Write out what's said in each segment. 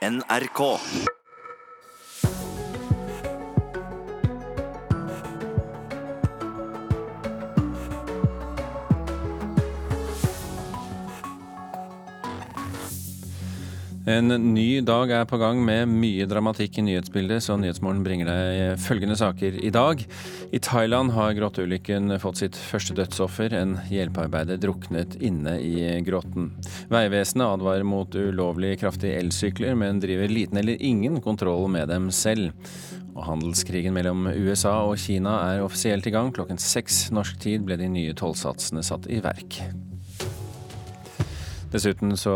NRK. En ny dag er på gang med mye dramatikk i nyhetsbildet, så Nyhetsmorgen bringer deg følgende saker i dag. I Thailand har grotteulykken fått sitt første dødsoffer. En hjelpearbeider druknet inne i grotten. Vegvesenet advarer mot ulovlig kraftige elsykler, men driver liten eller ingen kontroll med dem selv. Og handelskrigen mellom USA og Kina er offisielt i gang. Klokken seks norsk tid ble de nye tollsatsene satt i verk. Dessuten så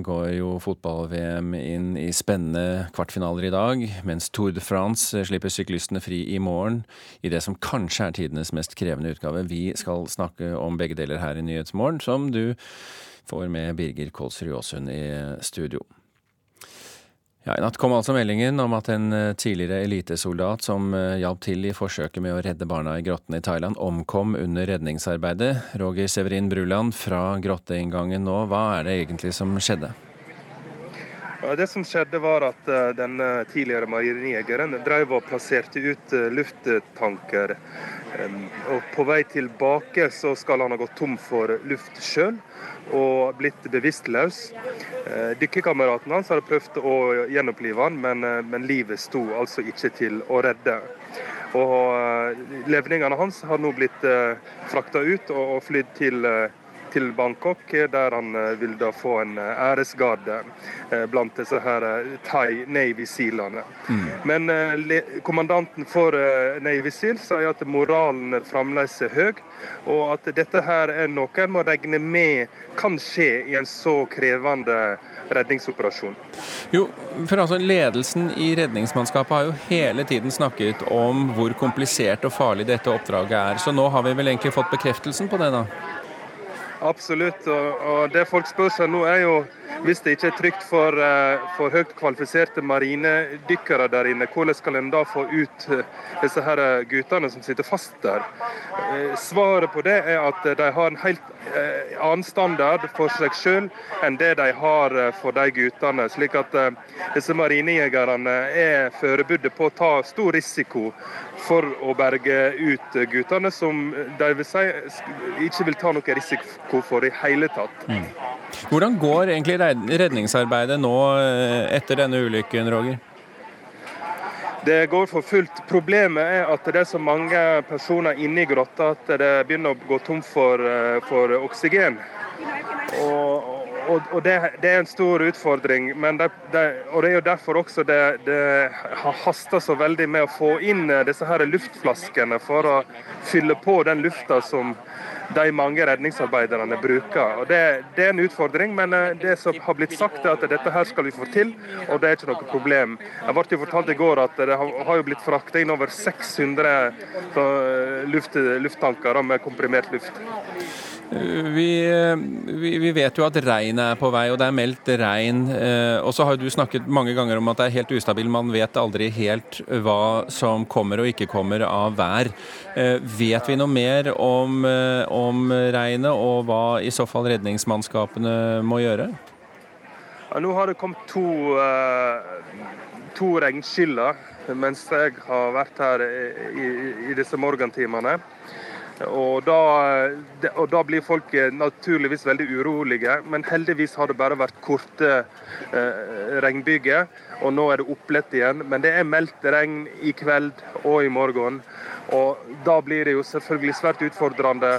går jo fotball-VM inn i spennende kvartfinaler i dag, mens Tour de France slipper syklistene fri i morgen i det som kanskje er tidenes mest krevende utgave. Vi skal snakke om begge deler her i Nyhetsmorgen, som du får med Birger Kolsrud Aasund i studio. Ja, I natt kom altså meldingen om at en eh, tidligere elitesoldat som eh, hjalp til i forsøket med å redde barna i grottene i Thailand, omkom under redningsarbeidet. Roger Severin Bruland fra grotteinngangen nå, hva er det egentlig som skjedde? Det som skjedde var at eh, den tidligere marinejegeren drev og plasserte ut lufttanker. Og på vei tilbake så skal han ha gått tom for luft sjøl og blitt bevisstløs. Eh, dykkerkameraten hans hadde prøvd å gjenopplive han, men, eh, men, livet sto altså ikke til å redde. Og eh, Levningene hans har nå blitt frakta ut og flydd til til Bangkok, der han vil da få en æresgarde blant disse her Thai Navy Sealene. Mm. Men kommandanten for Navy Seal sier at moralen fremdeles er høy, og at dette her er noe en må regne med kan skje i en så krevende redningsoperasjon. Jo, for altså Ledelsen i Redningsmannskapet har jo hele tiden snakket om hvor komplisert og farlig dette oppdraget er. Så nå har vi vel egentlig fått bekreftelsen på det, da? Absolutt. Og, og det folk spør seg nå, er jo hvis det ikke er trygt for, eh, for høyt kvalifiserte marinedykkere der inne, hvordan skal en da få ut eh, disse her eh, guttene som sitter fast der? Svaret på det er at de har en helt annen standard for seg selv enn det de har for de guttene. Slik at disse marinejegerne er forberedt på å ta stor risiko for å berge ut guttene, som de vil si ikke vil ta noe risiko for i hele tatt. Mm. Hvordan går egentlig redningsarbeidet nå eh, etter denne ulykken, Roger? Det går for fullt. Problemet er at det er så mange personer inne i grotta at det begynner å gå tom for, eh, for oksygen. Og, og, og det, det, er en stor utfordring. Det, det, og det er jo derfor også det, det hasta så veldig med å få inn eh, disse her luftflaskene for å fylle på den lufta som de mange redningsarbeiderne bruker. Og det, det, er en utfordring, men eh, det som har blitt sagt er at dette her skal vi få til, og det er ikke noe problem. Jeg ble jo fortalt i går at det har jo blitt frakta inn over 600 eh, luft, lufttanker med komprimert luft. Vi, vi, vet jo at regnet er på vei, og det er meldt regn. Eh, og så har du snakket mange ganger om at det er helt ustabil. Man vet aldri helt hva som kommer og ikke kommer av vær. Eh, vet vi noe mer om, eh, om regnet, og hva i så fall redningsmannskapene må gjøre? Ja, nå har det kommet to, to regnskiller mens jeg har vært her i, i disse morgentimene. Og da, og da, blir folk eh, naturligvis veldig urolige. Men heldigvis har det bare vært korte eh, regnbyger, og nå er det opplett igjen. Men det er meldt regn i kveld og i morgen. Og da blir det jo selvfølgelig svært utfordrende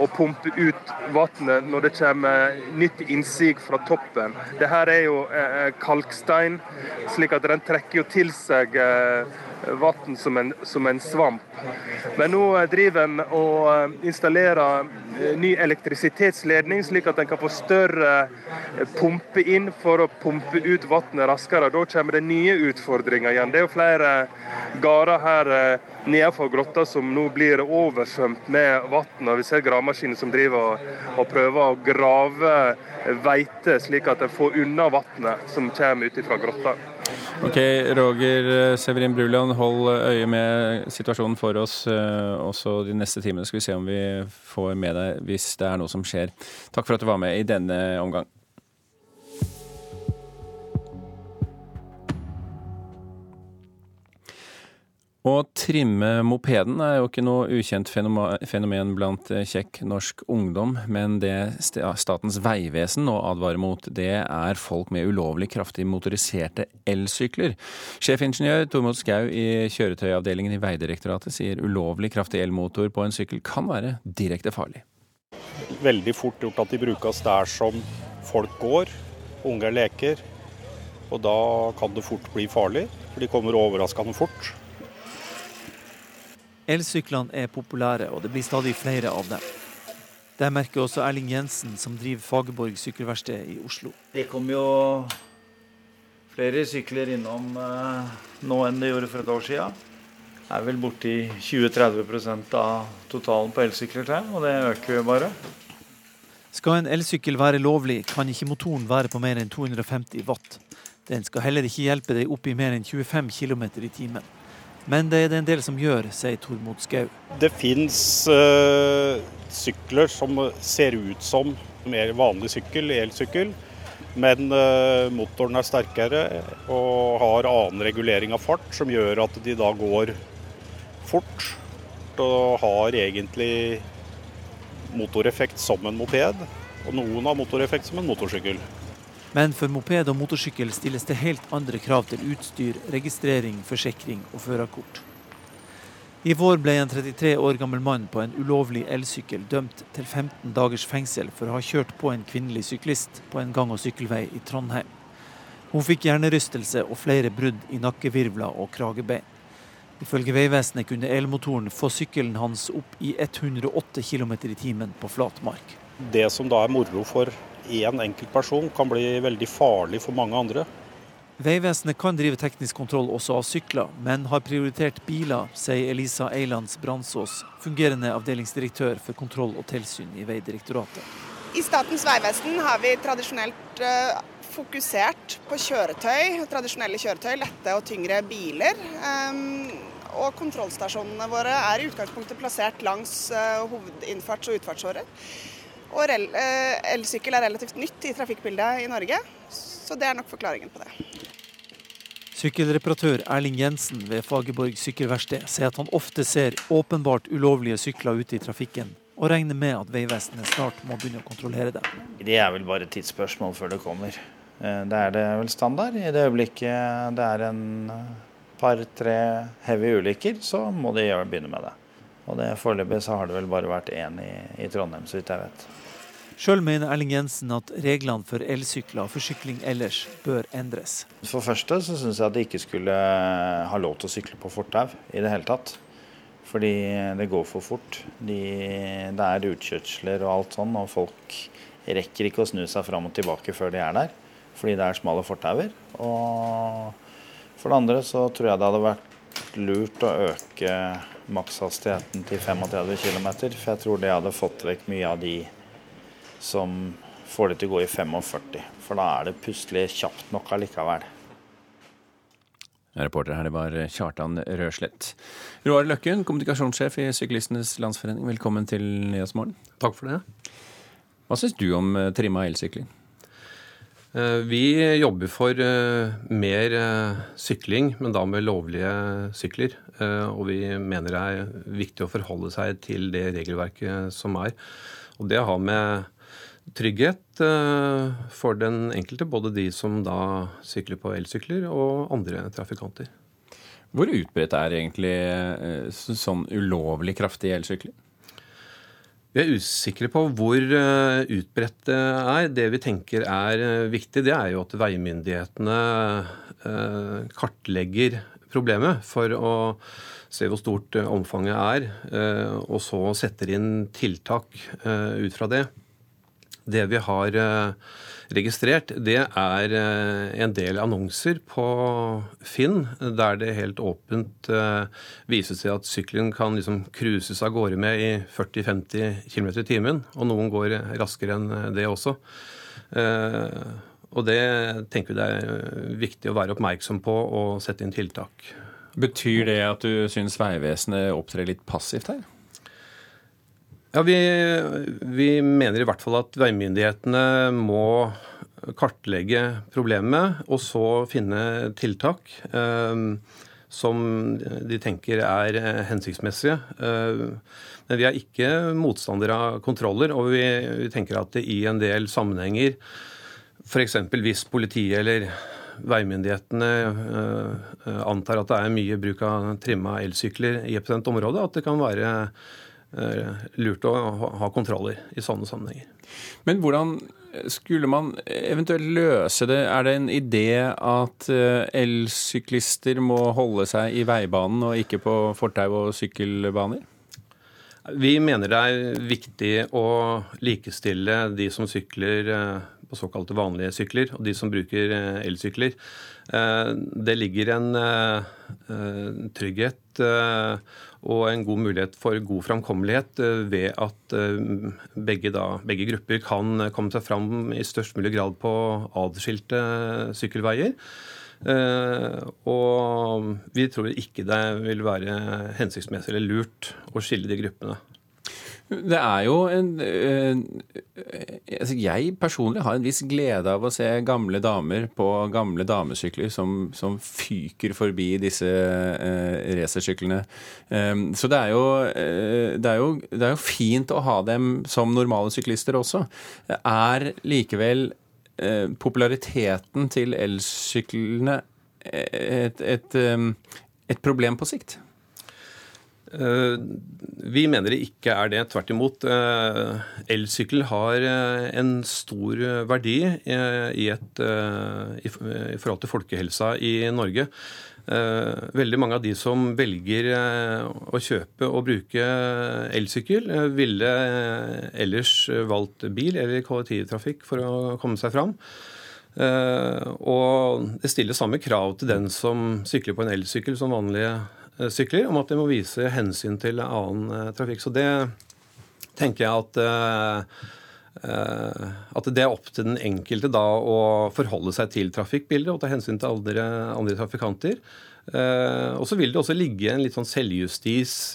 å pumpe ut vannet når det kommer nytt innsig fra toppen. Det her er jo eh, kalkstein, slik at den trekker jo til seg eh, vann som, som, en svamp. Men nå eh, driver en og eh, installerer eh, ny elektrisitetsledning, slik at en kan få større pumpe inn for å pumpe ut vannet raskere. Da kommer det nye utfordringer igjen. Det er jo flere gårder her nedenfor grotta som nå blir oversvømt med vann. Vi ser gravemaskiner som driver og, og prøver å grave veite, slik at en får unna vannet som kommer ut fra grotta. Ok, Roger Severin Bruland, hold øye med situasjonen for oss eh, også de neste timene. Skal vi se om vi får med deg hvis det er noe som skjer. Takk for at du var med i denne omgang. Å trimme mopeden er jo ikke noe ukjent fenomen blant eh, kjekk norsk ungdom, men det Statens vegvesen nå advarer mot, det er folk med ulovlig kraftig motoriserte elsykler. Sjefingeniør Tormod Skau i kjøretøyavdelingen i Vegdirektoratet sier ulovlig kraftig elmotor på en sykkel kan være direkte farlig. Veldig fort gjort at de brukes der som folk går, unger leker. Og da kan det fort bli farlig, for de kommer overraskende fort. Elsyklene er populære, og det blir stadig flere av dem. Det merker også Erling Jensen, som driver Fagerborg sykkelverksted i Oslo. Det kom jo flere sykler innom eh, nå enn det gjorde for et år siden. Det er vel borti 20-30 av totalen på elsykler til, og det øker jo bare. Skal en elsykkel være lovlig, kan ikke motoren være på mer enn 250 watt. Den skal heller ikke hjelpe deg opp i mer enn 25 km i timen. Men det er det en del som gjør, sier Tormod Skau. Det fins uh, sykler som ser ut som mer vanlig sykkel, elsykkel. Men uh, motoren er sterkere og har annen regulering av fart, som gjør at de da går fort. Og har egentlig motoreffekt som en moped. Og noen har motoreffekt som en motorsykkel. Men for moped og motorsykkel stilles det helt andre krav til utstyr, registrering, forsikring og førerkort. I vår ble en 33 år gammel mann på en ulovlig elsykkel dømt til 15 dagers fengsel for å ha kjørt på en kvinnelig syklist på en gang- og sykkelvei i Trondheim. Hun fikk hjernerystelse og flere brudd i nakkevirvler og kragebein. Ifølge Vegvesenet kunne elmotoren få sykkelen hans opp i 108 km i timen på flat mark. Det som da er moro for én enkelt person kan bli veldig farlig for mange andre. Vegvesenet kan drive teknisk kontroll også av sykler, men har prioritert biler, sier Elisa Eilands Bransås, fungerende avdelingsdirektør for kontroll og tilsyn i Vegdirektoratet. I Statens vegvesen har vi tradisjonelt eh, fokusert på kjøretøy, tradisjonelle kjøretøy, lette og tyngre biler. Ehm, og kontrollstasjonene våre er i utgangspunktet plassert langs eh, hovedinnfarts- og utfartsårer. Og eh, elsykkel er relativt nytt i trafikkbildet i Norge, så det er nok forklaringen på det. Sykkelreparatør Erling Jensen ved Fagerborg sykkelverksted sier at han ofte ser åpenbart ulovlige sykler ute i trafikken, og regner med at Vegvesenet snart må begynne å kontrollere dem. Det er vel bare et tidsspørsmål før det kommer. Eh, det er det vel standard. I det øyeblikket det er en eh, par-tre heavy ulykker, så må de begynne med det. Og det Foreløpig så har det vel bare vært én i, i Trondheim, så vidt jeg vet. Sjøl mener Erling Jensen at reglene for elsykler og forsykling ellers bør endres. For første så syns jeg at de ikke skulle ha lov til å sykle på fortau i det hele tatt. Fordi det går for fort. De, det er utkjørsler og alt sånn, og folk rekker ikke å snu seg fram og tilbake før de er der. Fordi det er smale fortauer. Og for det andre så tror jeg det hadde vært lurt å øke makshastigheten til 35 km, for jeg tror det hadde fått vekk mye av de som får det til å gå i 45, for da er det plutselig kjapt nok allikevel. Reporter her, det var Kjartan Røslett. Roar Løkken, kommunikasjonssjef i Syklistenes Landsforening, velkommen til Nyhetsmorgen. Takk for det. Hva syns du om eh, trimma elsykling? Eh, vi jobber for eh, mer sykling, men da med lovlige sykler. Og vi mener det er viktig å forholde seg til det regelverket som er. Og det har med trygghet eh, for den enkelte, både de som da sykler på elsykler og andre trafikanter. Hvor utbredt er egentlig eh, sånn ulovlig kraftig elsykling? Vi er usikre på hvor eh, utbredt det er. Det vi tenker er viktig, det er jo at veimyndighetene kartlegger problemet for å se hvor stort omfanget er, og så setter inn tiltak ut fra det. Det vi har eh, registrert, det er eh, en del annonser på Finn der det helt åpent eh, viser seg at sykkelen kan liksom cruises av gårde med i 40-50 km i timen. Og noen går raskere enn det også. Og det tenker vi det er viktig å være oppmerksom på og sette inn tiltak. Betyr det at du syns Vegvesenet opptrer litt passivt her? Ja, vi, vi, mener i hvert fall at veimyndighetene må kartlegge problemet og så finne tiltak. eh, som de tenker er eh, hensiktsmessige. Men vi er ikke motstandere av kontroller, og vi, vi tenker at det i en del sammenhenger, f.eks. hvis politiet eller veimyndighetene antar at det er mye bruk av trimma elsykler i et bestemt område, at det kan være lurt å ha kontroller i sånne sammenhenger. Men hvordan skulle man eventuelt løse det? Er det en idé at eh, elsyklister må holde seg i veibanen og ikke på fortau og sykkelbaner? Vi mener det er viktig å likestille de som sykler eh, på såkalte vanlige sykler, og de som bruker eh, elsykler. Det ligger en trygghet og en god mulighet for god framkommelighet eh, ved at eh, begge, da, begge, grupper kan komme seg fram i størst mulig grad på adskilte sykkelveier. Eh, og vi tror ikke det vil være hensiktsmessig eller lurt å skille de gruppene. Det er jo en øh, altså Jeg personlig har en viss glede av å se gamle damer på gamle damesykler som, som fyker forbi disse øh, racersyklene. Um, så det er, jo, øh, det, er jo, det er jo fint å ha dem som normale syklister også. Er likevel populariteten til elsyklene et, et, et problem på sikt? Eh, vi mener det ikke er det. Tvert imot. Eh, elsykkel har eh, en stor verdi i, et, i, forhold til folkehelsa i Norge. Veldig mange av de som velger å kjøpe og bruke elsykkel, ville ellers valgt bil eller kollektivtrafikk for å komme seg fram. Og det stiller samme krav til den som sykler på en elsykkel som vanlige sykler, om at de må vise hensyn til annen eh, trafikk. Så det tenker jeg at eh, at det er opp til den enkelte da å forholde seg til trafikkbildet og ta hensyn til andre, andre trafikanter. og så vil det også ligge en litt sånn selvjustis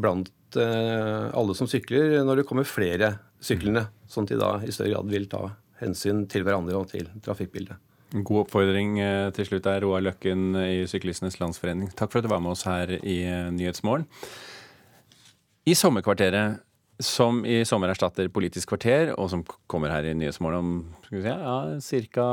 blant alle som sykler, når det kommer flere syklende, sånn at de da i større grad vil ta hensyn til hverandre og til trafikkbildet. God oppfordring eh, til slutt der, Roar Løkken i Syklistenes Landsforening. Takk for at du var med oss her i eh, Nyhetsmorgen. I sommerkvarteret, som i sommer erstatter Politisk kvarter, og som kommer her i Nyhetsmorgen om si, ja, ca.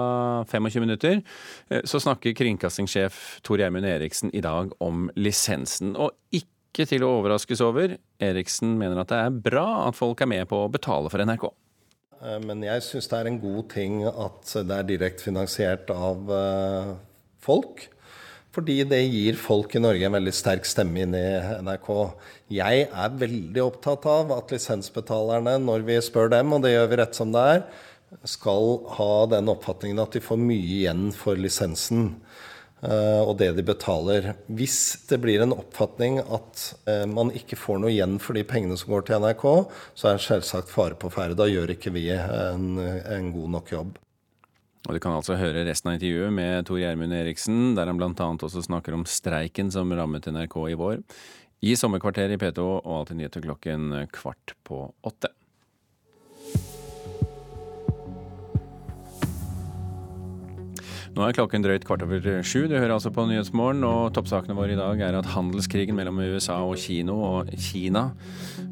25 minutter, eh, så snakker kringkastingssjef Tor Gjermund Eriksen i dag om lisensen. Og ikke til å overraskes over, Eriksen mener at det er bra at folk er med på å betale for NRK. Eh, men jeg syns det er en god ting at det er direkte finansiert av eh, folk. Fordi det gir folk i Norge en veldig sterk stemme inn i NRK. Jeg er veldig opptatt av at lisensbetalerne, når vi spør dem, og det gjør vi rett som det er, skal ha den oppfatningen at de får mye igjen for lisensen. Eh, og det de betaler. Hvis det blir en oppfatning at eh, man ikke får noe igjen for de pengene som går til NRK, så er det selvsagt fare på ferde. Da gjør ikke vi en, en god nok jobb. Og Du kan altså høre resten av intervjuet med Tor Gjermund Eriksen, der han bl.a. også snakker om streiken som rammet NRK i vår. I sommerkvarteret i P2 og alltid nyheter klokken kvart på åtte. Nå er klokken drøyt kvart over sju. Du hører altså på Nyhetsmorgen, og toppsakene våre i dag er at handelskrigen mellom USA og Kino og Kina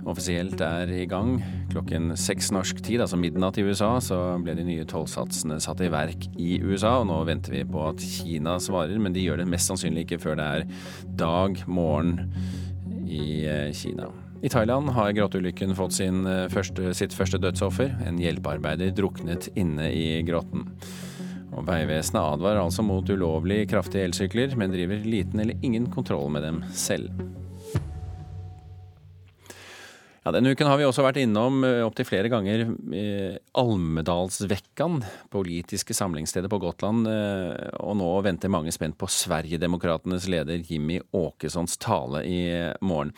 offisielt er i gang. Klokken seks norsk tid, altså midnatt i USA, så ble de nye tollsatsene satt i verk i USA. Og nå venter vi på at Kina svarer, men de gjør det mest sannsynlig ikke før det er dag morgen i eh, Kina. I Thailand har grotteulykken fått eh, første, sitt første dødsoffer. En hjelpearbeider druknet inne i grotten. Og Vegvesenet advarer altså mot ulovlig kraftige elsykler, men driver liten eller ingen kontroll med dem selv. Ja, Denne uken har vi også vært innom eh, opptil flere ganger eh, Almedalsvekkan, politiske samlingsstedet på Gotland, eh, og nå venter mange spent på Sverigedemokratenes leder Jimmy Åkessons tale i morgen.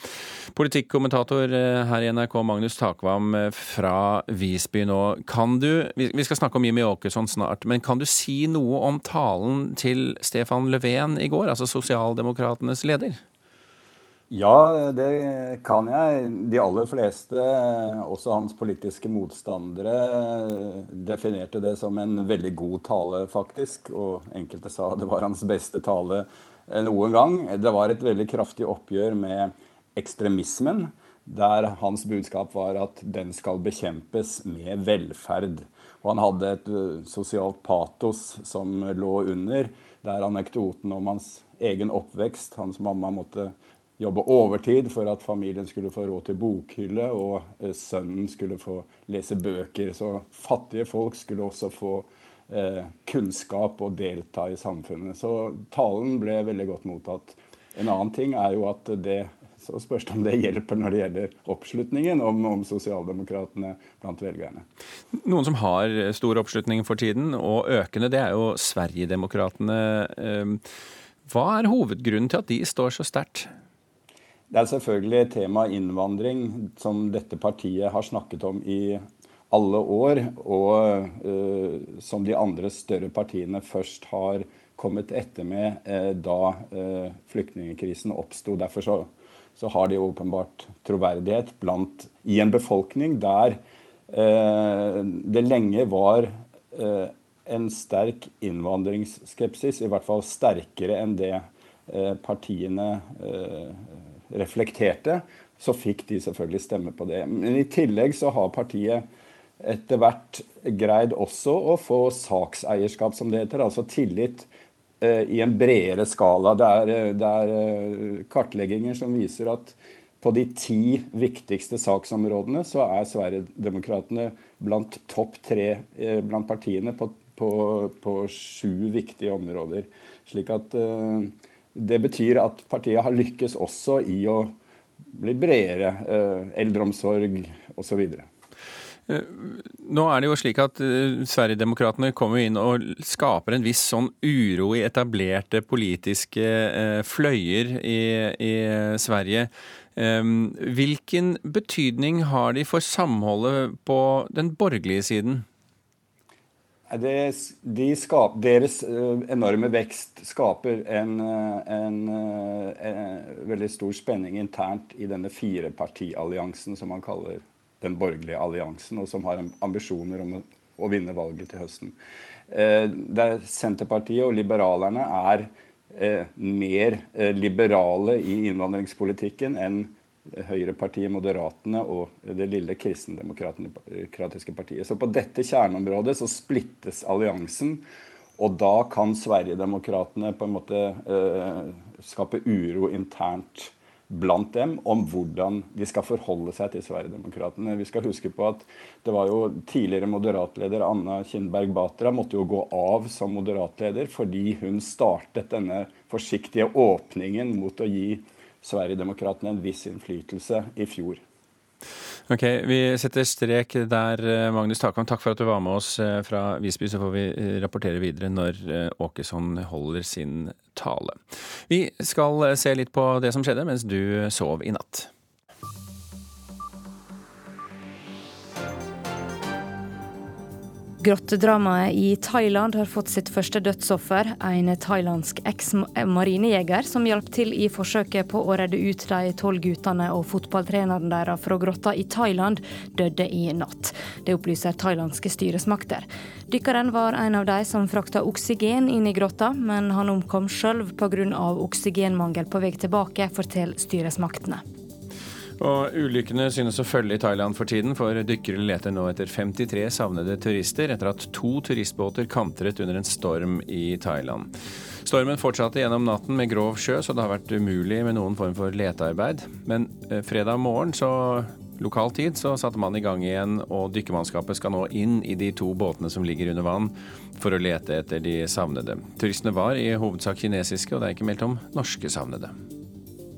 Politikkommentator her i NRK, Magnus Takvam fra Visby nå. Kan du, vi skal snakke om Jimmy Åkesson snart, men kan du si noe om talen til Stefan Löfven i går, altså Sosialdemokratenes leder? Ja, det kan jeg. De aller fleste, også hans politiske motstandere, definerte det som en veldig god tale, faktisk. Og enkelte sa det var hans beste tale noen gang. Det var et veldig kraftig oppgjør med ekstremismen, der hans budskap var at den skal bekjempes med velferd. Og han hadde et sosialt patos som lå under, der anekdoten om hans egen oppvekst, hans mamma måtte jobbe overtid for at familien skulle få råd til bokhylle, og eh, sønnen skulle få lese bøker. Så fattige folk skulle også få eh, kunnskap og delta i samfunnet. Så talen ble veldig godt mottatt. En annen ting er jo at det så spørs det om det hjelper når det gjelder oppslutningen om, om sosialdemokratene blant velgerne. Noen som har stor oppslutning for tiden, og økende, det er jo Sverigedemokraterna. Eh, hva er hovedgrunnen til at de står så sterkt? Det er selvfølgelig tema innvandring, som dette partiet har snakket om i alle år, og uh, som de andre større partiene først har kommet etter med uh, da uh, flyktningkrisen oppsto. Derfor så, så, har de åpenbart troverdighet blant, i en befolkning der det lenge var en sterk innvandringsskepsis, i hvert fall sterkere enn det partiene reflekterte, så fikk de selvfølgelig stemme på det. Men i tillegg så har partiet etter hvert greid også å få sakseierskap, som det heter. Altså tillit eh, i en bredere skala. Det er, eh, eh, kartlegginger som viser at på de ti viktigste saksområdene så er Sverigedemokraterna blant topp tre blant partiene på, på, på, sju viktige områder. Slik at eh, det betyr at partiet har lykkes også i å bli bredere. Eh, eldreomsorg osv. Eh, nå er det jo slik at uh, Sverigedemokraterna kommer inn og skaper en viss sånn uro i etablerte politiske fløyer i, i Sverige. Hvilken betydning har de for samholdet på den borgerlige siden? Det, de skap, deres uh, enorme vekst skaper en, uh, en, en, veldig stor spenning internt i denne firepartialliansen som man kaller den borgerlige alliansen, og som har ambisjoner om å, å vinne valget til høsten. der Senterpartiet og liberalerne er mer liberale i innvandringspolitikken enn høyrepartiet Moderatene og det lille kristendemokratiske partiet. Så på dette kjerneområdet så splittes alliansen. Og da kan Sverigedemokraterna på en måte eh, skape uro internt blant dem om hvordan de skal forholde seg til Sverigedemokraterna. Vi skal huske på at det var jo tidligere moderatleder Anna Kindberg Batra måtte jo gå av som moderatleder fordi hun startet denne forsiktige åpningen mot å gi Sverigedemokraterna en viss innflytelse i fjor. Ok, Vi setter strek der. Eh, Magnus Takvam. takk for at du var med oss eh, fra Visby. Så får vi eh, rapportere videre når Åkesson holder sin tale. Vi skal se litt på det som skjedde mens du sov i natt. Grottedramaet i Thailand har fått sitt første dødsoffer. En thailandsk eks-marinejeger som hjalp til i forsøket på å redde ut de tolv guttene og fotballtreneren deres fra grotta i Thailand, døde i natt. Det opplyser thailandske styresmakter. Dykkeren var en av de som frakta oksygen inn i grotta, men han omkom sjøl pga. oksygenmangel på vei tilbake, forteller styresmaktene. Og Ulykkene synes å følge i Thailand for tiden, for dykkere leter nå etter 53 savnede turister etter at to turistbåter kantret under en storm i Thailand. Stormen fortsatte gjennom natten med grov sjø, så det har vært umulig med noen form for letearbeid. Men eh, fredag morgen, så lokal tid, så satte man i gang igjen, og dykkermannskapet skal nå inn i de to båtene som ligger under vann, for å lete etter de savnede. Turistene var i hovedsak kinesiske, og det er ikke meldt om norske savnede.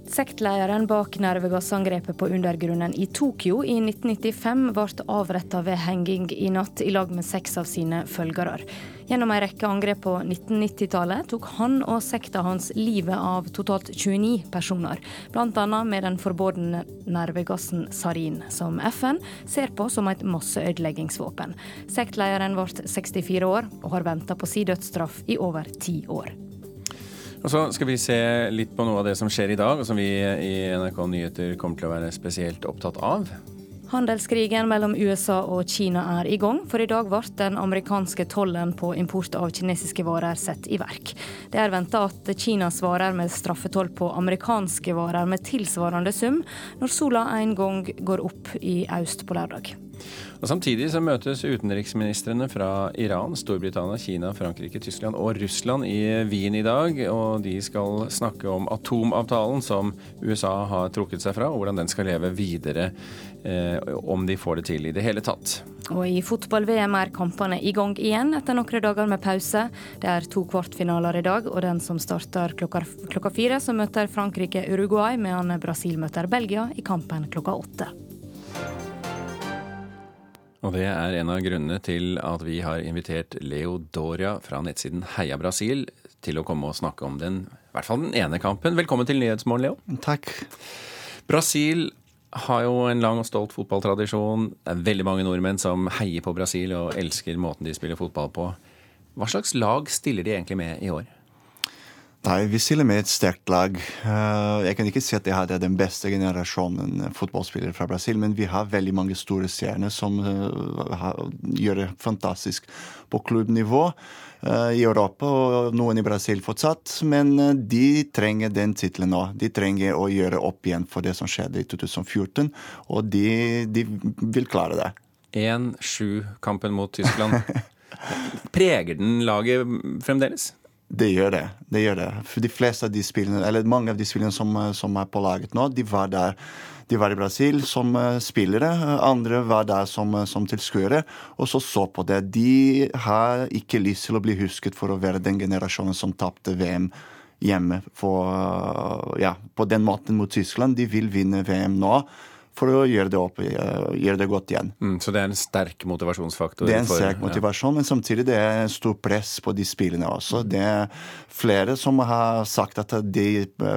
Sektlederen bak nervegassangrepet på undergrunnen i Tokyo i 1995 ble avretta ved henging i natt i lag med seks av sine følgere. Gjennom en rekke angrep på 1990-tallet tok han og sekta hans livet av totalt 29 personer, bl.a. med den forbudne nervegassen sarin, som FN ser på som et masseødeleggingsvåpen. Sektlederen ble 64 år og har venta på sin dødsstraff i over ti år. Og så skal vi se litt på noe av det som skjer i dag, og som vi i NRK Nyheter kommer til å være spesielt opptatt av. Handelskrigen mellom USA og Kina er i gang, for i dag ble den amerikanske tollen på import av kinesiske varer satt i verk. Det er venta at Kina svarer med straffetoll på amerikanske varer med tilsvarende sum, når sola en gang går opp i øst på lørdag. Og Samtidig så møtes utenriksministrene fra Iran, Storbritannia, Kina, Frankrike, Tyskland og Russland i Wien i dag. Og de skal snakke om atomavtalen som USA har trukket seg fra, og hvordan den skal leve videre, om de får det til i det hele tatt. Og i fotball-VM er kampene i gang igjen etter noen dager med pause. Det er to kvartfinaler i dag, og den som starter klokka, klokka fire, så møter Frankrike Uruguay, mens Brasil møter Belgia i kampen klokka åtte. Og det er en av grunnene til at vi har invitert Leo Doria fra nettsiden Heia Brasil til å komme og snakke om den, i hvert fall den ene kampen. Velkommen til Nyhetsmorgen, Leo. Takk. Brasil har jo en lang og stolt fotballtradisjon. Det er veldig mange nordmenn som heier på Brasil og elsker måten de spiller fotball på. Hva slags lag stiller de egentlig med i år? Nei, vi stiller med et sterkt lag. Eh, jeg kan ikke si at det hadde den beste generasjonen fotballspillere fra Brasil, men vi har veldig mange store stjerner som eh, gjør det fantastisk på klubbnivå i Europa, og noen i Brasil fortsatt. Men de trenger den tittelen nå. De trenger å gjøre opp igjen for det som skjedde i 2014, og de, de vil klare det. 1-7-kampen mot Tyskland. Preger den laget fremdeles? Det gjør det. det gjør det. For de fleste av de spillene, eller Mange av de spillene som, som er på laget nå, de var der. De var i Brasil som uh, spillere, andre var der som, uh, som tilskuere, og så så på det. De har ikke lyst til å bli husket for å være den generasjonen som tapte VM hjemme for, ja, på den måten mot Tyskland. De vil vinne VM nå for å gjøre det, opp, eh, gjøre det godt igjen. Mm, så det er en sterk motivasjonsfaktor? Det er en sterk for, motivasjon, ja. men samtidig det er stor press på de spillene også. Mm. Det er flere som har sagt at de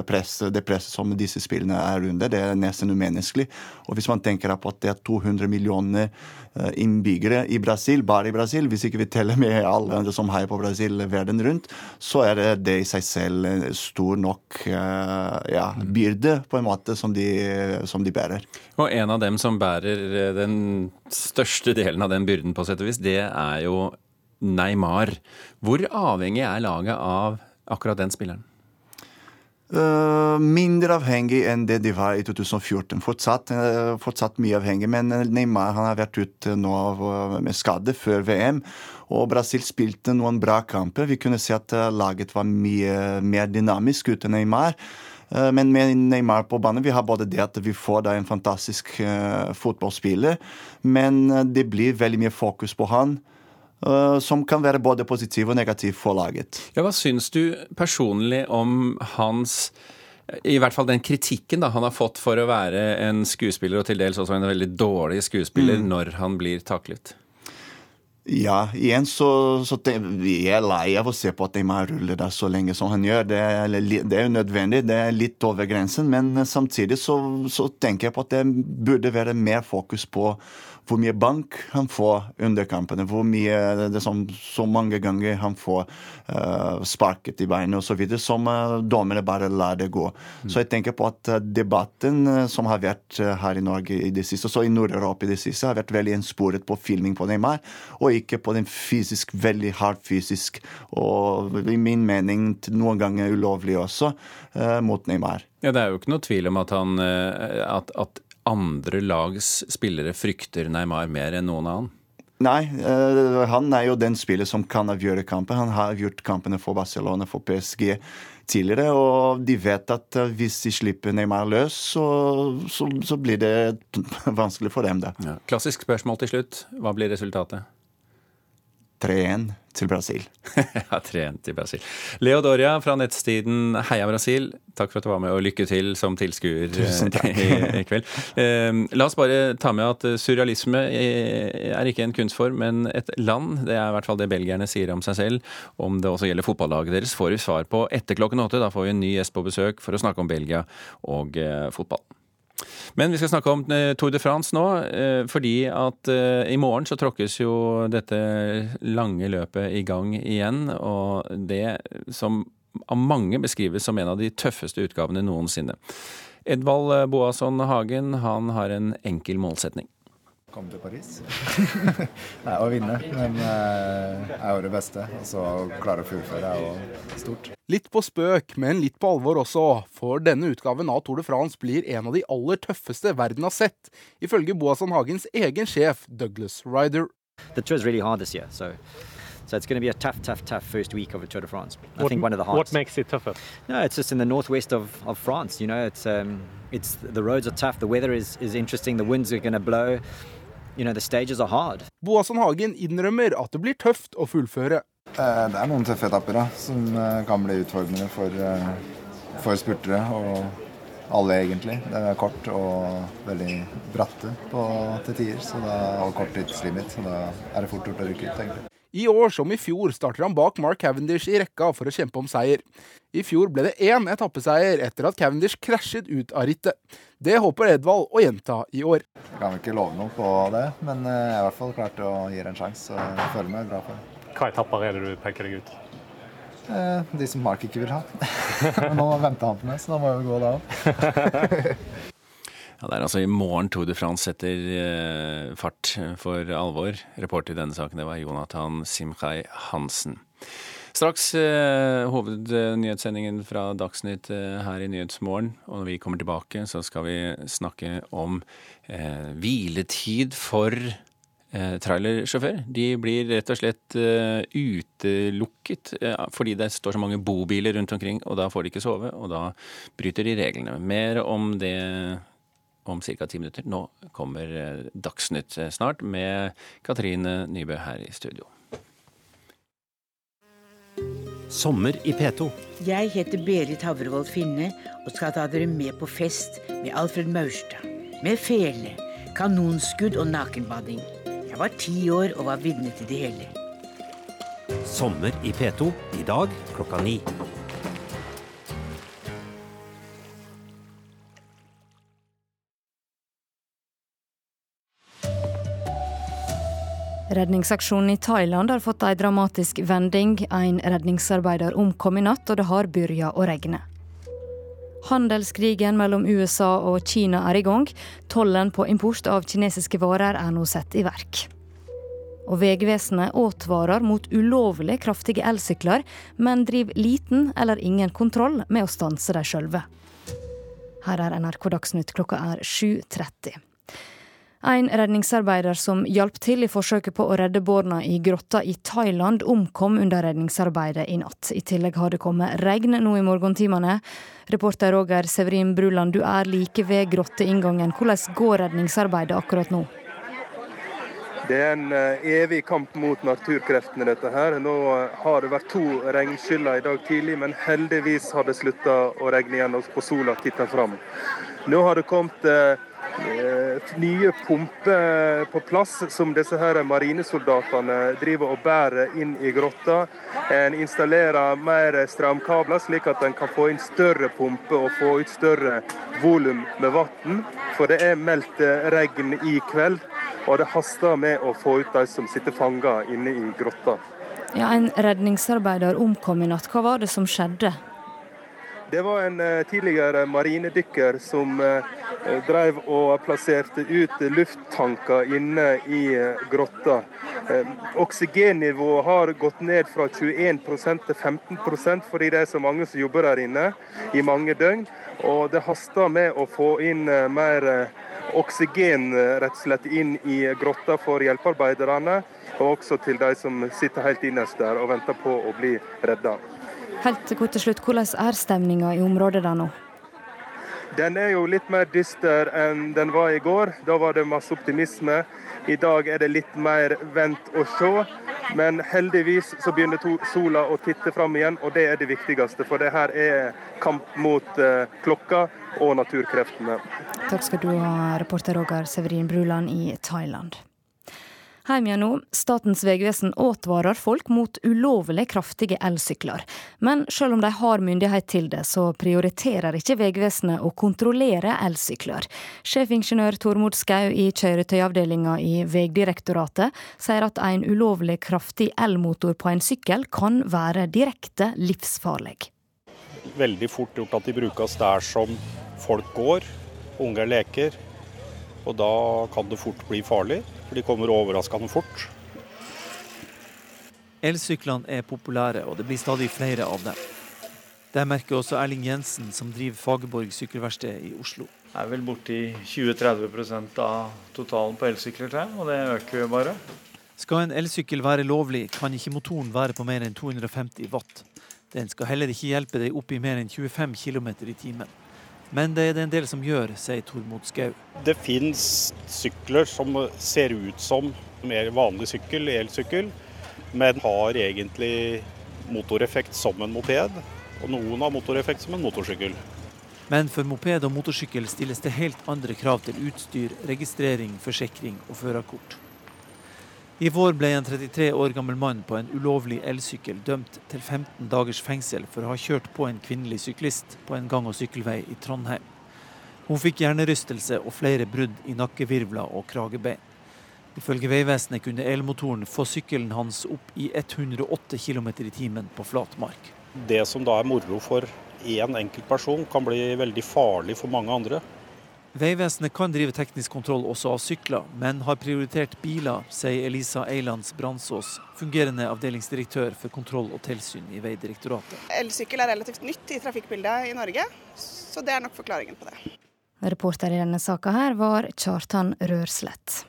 press, det presset som disse spillene er under, det er nesten umenneskelig. Og hvis man tenker på at det er 200 millioner eh, innbyggere i Brasil, bare i Brasil, hvis ikke vi teller med alle andre som heier på Brasil verden rundt, så er det, det i seg selv stor nok eh, ja, byrde på en måte som de, som de bærer. Og en av dem som bærer eh, den største delen av den byrden, på sett og vis, det er jo Neymar. Hvor avhengig er laget av akkurat den spilleren? Uh, mindre avhengig enn det de var i 2014. Fortsatt, uh, fortsatt mye avhengig, men Neymar har vært ute nå med skade før VM. Og Brasil spilte noen bra kamper. Vi kunne se at laget var mye mer dynamisk uten Neymar. Eh, men med Neymar på banen vi har både det at vi får da en fantastisk uh, fotballspiller, men eh, det blir veldig mye fokus på han. Uh, som kan være både positiv og negativ for laget. Ja, hva syns du personlig om hans i hvert fall den kritikken da, han har fått for å være en skuespiller, og til dels også en veldig dårlig skuespiller, mm. når han blir taklet? Ja, igjen så, så vi er lei av å se på at Neymar ruller der så lenge som han gjør. Det er, det er nødvendig, det er litt over grensen, men samtidig så, så tenker jeg på at det burde være mer fokus på hvor mye bank han får under kampene. Hvor mye det som, så mange ganger han får uh, sparket i beinet osv. Som uh, dommere bare lar det gå. Mm. Så jeg tenker på at uh, debatten uh, som har vært uh, her i Norge i det siste, så i Nord-Europa i det siste, har vært veldig ensporet på filming på Neymar, og ikke på den fysisk, veldig hard fysisk, og i min mening noen ganger ulovlig også, mot Neymar. Ja, Det er jo ikke noe tvil om at, han, at, at andre lags spillere frykter Neymar mer enn noen annen? Nei, uh, han er jo den spiller som kan avgjøre kampen. Han har avgjort kampene for Barcelona, for PSG tidligere, og de vet at uh, hvis de slipper Neymar løs, så, så, så blir det vanskelig for dem. da. Ja. Klassisk spørsmål til slutt. Hva blir resultatet? 3-1 til Brasil. ja, 3-1 til Brasil. Leo Doria fra nettstiden Heia Brasil, takk for at du var med, og lykke til som tilskuer eh, i, i, kveld. Eh, la oss bare ta med at surrealisme er ikke en kunstform, men et land. Det er i hvert fall det belgierne sier om seg selv. Om det også gjelder fotballaget deres, får vi svar på etter klokken åtte. Da får vi en ny gjest på besøk for å snakke om Belgia og eh, fotball. Men vi skal snakke om eh, Tour de France nå, eh, fordi at eh, i morgen så tråkkes jo dette lange løpet i gang igjen. Og det som av mange beskrives som en av de tøffeste utgavene noensinne. Edvald Boasson Hagen han har en enkel målsetning. Komme til Paris. Nei, å vinne, men eh, er jo det beste. Og så klare å fullføre er jo stort. Litt på spøk, men litt på alvor også, for denne utgaven av Tour de France blir en av de aller tøffeste verden har sett, ifølge Boasson Hagens egen sjef Douglas Ryder. The tour is really hard this year, so So it's going to be a tough, tough, tough first week of the Tour de France. I what, think one of the hardest. What makes it tougher? No, it's just in the northwest of, of France. You know, it's um, it's the roads are tough. The weather is is interesting. The winds are going to blow. You know, the stages are hard. Boasson Hagen innrømmer at det blir tøft å fullføre. Eh, det er noen tøffe etapper da, som eh, kan bli utfordrende for, eh, for spurtere. Og alle, egentlig. Det er kort og veldig bratte på, til tider. Så da, og kort tidslimit. Så da er det fort gjort å rykke ut, egentlig. I år som i fjor starter han bak Mark Cavendish i rekka for å kjempe om seier. I fjor ble det én etappeseier etter at Cavendish krasjet ut av rittet. Det håper Edvald å gjenta i år. Jeg kan vel ikke love noe på det, men eh, jeg har i hvert fall klart å gi det en sjanse. Og jeg føler meg bra på det. Hva etapper er det du peker deg ut? Eh, de som Mark ikke vil ha. Men nå venter han på meg, så da må jeg jo gå da òg. Ja, Det er altså i morgen Tour de France setter eh, fart for alvor. Reporter i denne saken det var Jonathan Simchai Hansen. Straks eh, hovednyhetssendingen fra Dagsnytt eh, her i Nyhetsmorgen. Og når vi kommer tilbake, så skal vi snakke om eh, hviletid for eh, trailersjåfør. De blir rett og slett eh, utelukket fordi det står så mange bobiler rundt omkring, og da får de ikke sove, og da bryter de reglene. Mer om det om ca. ti minutter. Nå kommer eh, Dagsnytt eh, snart med Katrine Nybø her i studio. Sommer i P2. Jeg heter Berit Havrevold Finne og skal ta dere med på fest med Alfred Maurstad. Med fele, kanonskudd og nakenbading. Jeg var ti år og var vitne til det hele. Sommer i P2 i dag klokka ni. Redningsaksjonen i Thailand har fått en dramatisk vending. En redningsarbeider omkom i natt, og det har begynt å regne. Handelskrigen mellom USA og Kina er i gang. Tollen på import av kinesiske varer er nå satt i verk. Og Vegvesenet advarer mot ulovlig kraftige elsykler, men driver liten eller ingen kontroll med å stanse dem sjølve. Her er NRK Dagsnytt klokka er 7.30. En redningsarbeider som hjalp til i forsøket på å redde barna i grotta i Thailand, omkom under redningsarbeidet i natt. I tillegg har det kommet regn nå i morgentimene. Reporter Roger Severin Bruland, du er like ved grotteinngangen. Hvordan går redningsarbeidet akkurat nå? Det er en eh, evig kamp mot naturkreftene, dette her. Nå eh, har det vært to regnskyller i dag tidlig, men heldigvis har det slutta å regne igjen og sola titter fram. Nå har det kommet eh, nye pumper på plass som disse her marinesoldatene driver og bærer inn i grotta. En installerer mer strømkabler, slik at en kan få inn større pumper og få ut større volum med vann. For det er meldt regn i kveld, og det haster med å få ut de som sitter fanga inne i grotta. Ja, En redningsarbeider omkom i natt. Hva var det som skjedde? Det var en uh, tidligere marinedykker som uh, drev og plasserte ut lufttanker inne i grotta. oksygennivået har gått ned fra 21% til 15% fordi det er så mange som jobber der inne i mange døgn. Og det haster med å få inn mer oksygen rett og slett inn i grotta for hjelpearbeiderne, og også til de som sitter helt innerst der og venter på å bli redda. Helt kort til slutt, Hvordan er stemninga i området der nå? Den er jo litt mer dyster enn den var i går. Da var det masse optimisme. I dag er det litt mer vent og se. Men heldigvis så begynner sola å titte fram igjen, og det er det viktigste. For det her er kamp mot uh, klokka og naturkreftene. Takk skal du ha, reporter Roger Severin Bruland i Thailand. Heim igjen nå. Statens vegvesen advarer folk mot ulovlig kraftige elsykler. Men selv om de har myndighet til det, så prioriterer ikke Vegvesenet å kontrollere elsykler. Sjefingeniør Tormod Skau i kjøretøyavdelinga i Vegdirektoratet sier at en ulovlig kraftig elmotor på en sykkel kan være direkte livsfarlig. veldig fort gjort at de brukes der som folk går, unger leker. Og da kan det fort bli farlig, for de kommer overraskende fort. Elsyklene er populære, og det blir stadig flere av dem. Det merker også Erling Jensen, som driver Fagerborg sykkelverksted i Oslo. Det er vel borti 20-30 av totalen på elsykler, og det øker jo bare. Skal en elsykkel være lovlig, kan ikke motoren være på mer enn 250 watt. Den skal heller ikke hjelpe deg opp i mer enn 25 km i timen. Men det er det en del som gjør, sier Tormod Skau. Det finnes sykler som ser ut som mer vanlig sykkel, elsykkel, men har egentlig motoreffekt som en moped. Og noen har motoreffekt som en motorsykkel. Men for moped og motorsykkel stilles det helt andre krav til utstyr, registrering, forsikring og førerkort. I vår ble en 33 år gammel mann på en ulovlig elsykkel dømt til 15 dagers fengsel for å ha kjørt på en kvinnelig syklist på en gang- og sykkelvei i Trondheim. Hun fikk hjernerystelse og flere brudd i nakkevirvler og kragebein. Ifølge Vegvesenet kunne elmotoren få sykkelen hans opp i 108 km i timen på flat mark. Det som da er moro for én enkelt person, kan bli veldig farlig for mange andre. Vegvesenet kan drive teknisk kontroll også av sykler, men har prioritert biler, sier Elisa Eilands Bransås, fungerende avdelingsdirektør for kontroll og tilsyn i Vegdirektoratet. Elsykkel er relativt nytt i trafikkbildet i Norge, så det er nok forklaringen på det. Reporter i denne saka her var Kjartan Rørslett.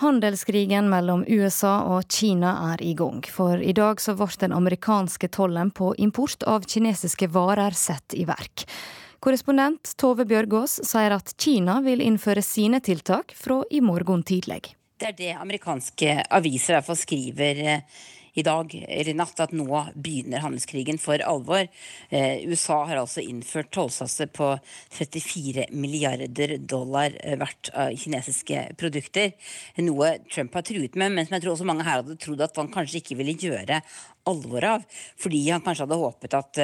Handelskrigen mellom USA og Kina er i gang, for i dag så ble den amerikanske tollen på import av kinesiske varer satt i verk. Korrespondent Tove Bjørgaas sier at Kina vil innføre sine tiltak fra i morgen tidlig. Det er det amerikanske aviser i hvert fall skriver eh, i dag eller i natt, at nå begynner handelskrigen for alvor. Eh, USA har altså innført tollsatser på 34 milliarder dollar eh, verdt av kinesiske produkter. Noe Trump har truet med, men som jeg tror også mange her hadde trodd at han kanskje ikke ville gjøre alvor av. Fordi han kanskje hadde håpet at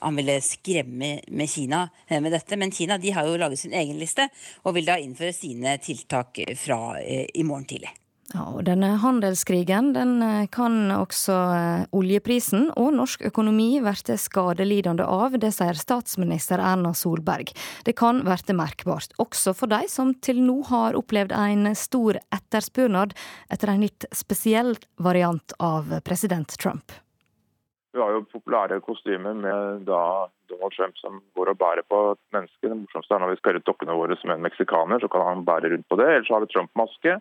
han ville skremme med Kina eh, med dette. Men Kina de har jo laget sin egen liste, og vil da innføre sine tiltak fra eh, i morgen tidlig. Ja, og denne handelskrigen den eh, kan også oljeprisen og norsk økonomi bli skadelidende av. Det sier statsminister Erna Solberg. Det kan bli merkbart, også for de som til nå har opplevd en stor etterspørsel etter en litt spesiell variant av president Trump. Vi har jo populære kostymer med Donald Trump som går og bærer på et menneske. Det morsomste er når vi skal ut dokkene våre som en meksikaner, så kan han bære rundt på det. Ellers har vi Trump-maske.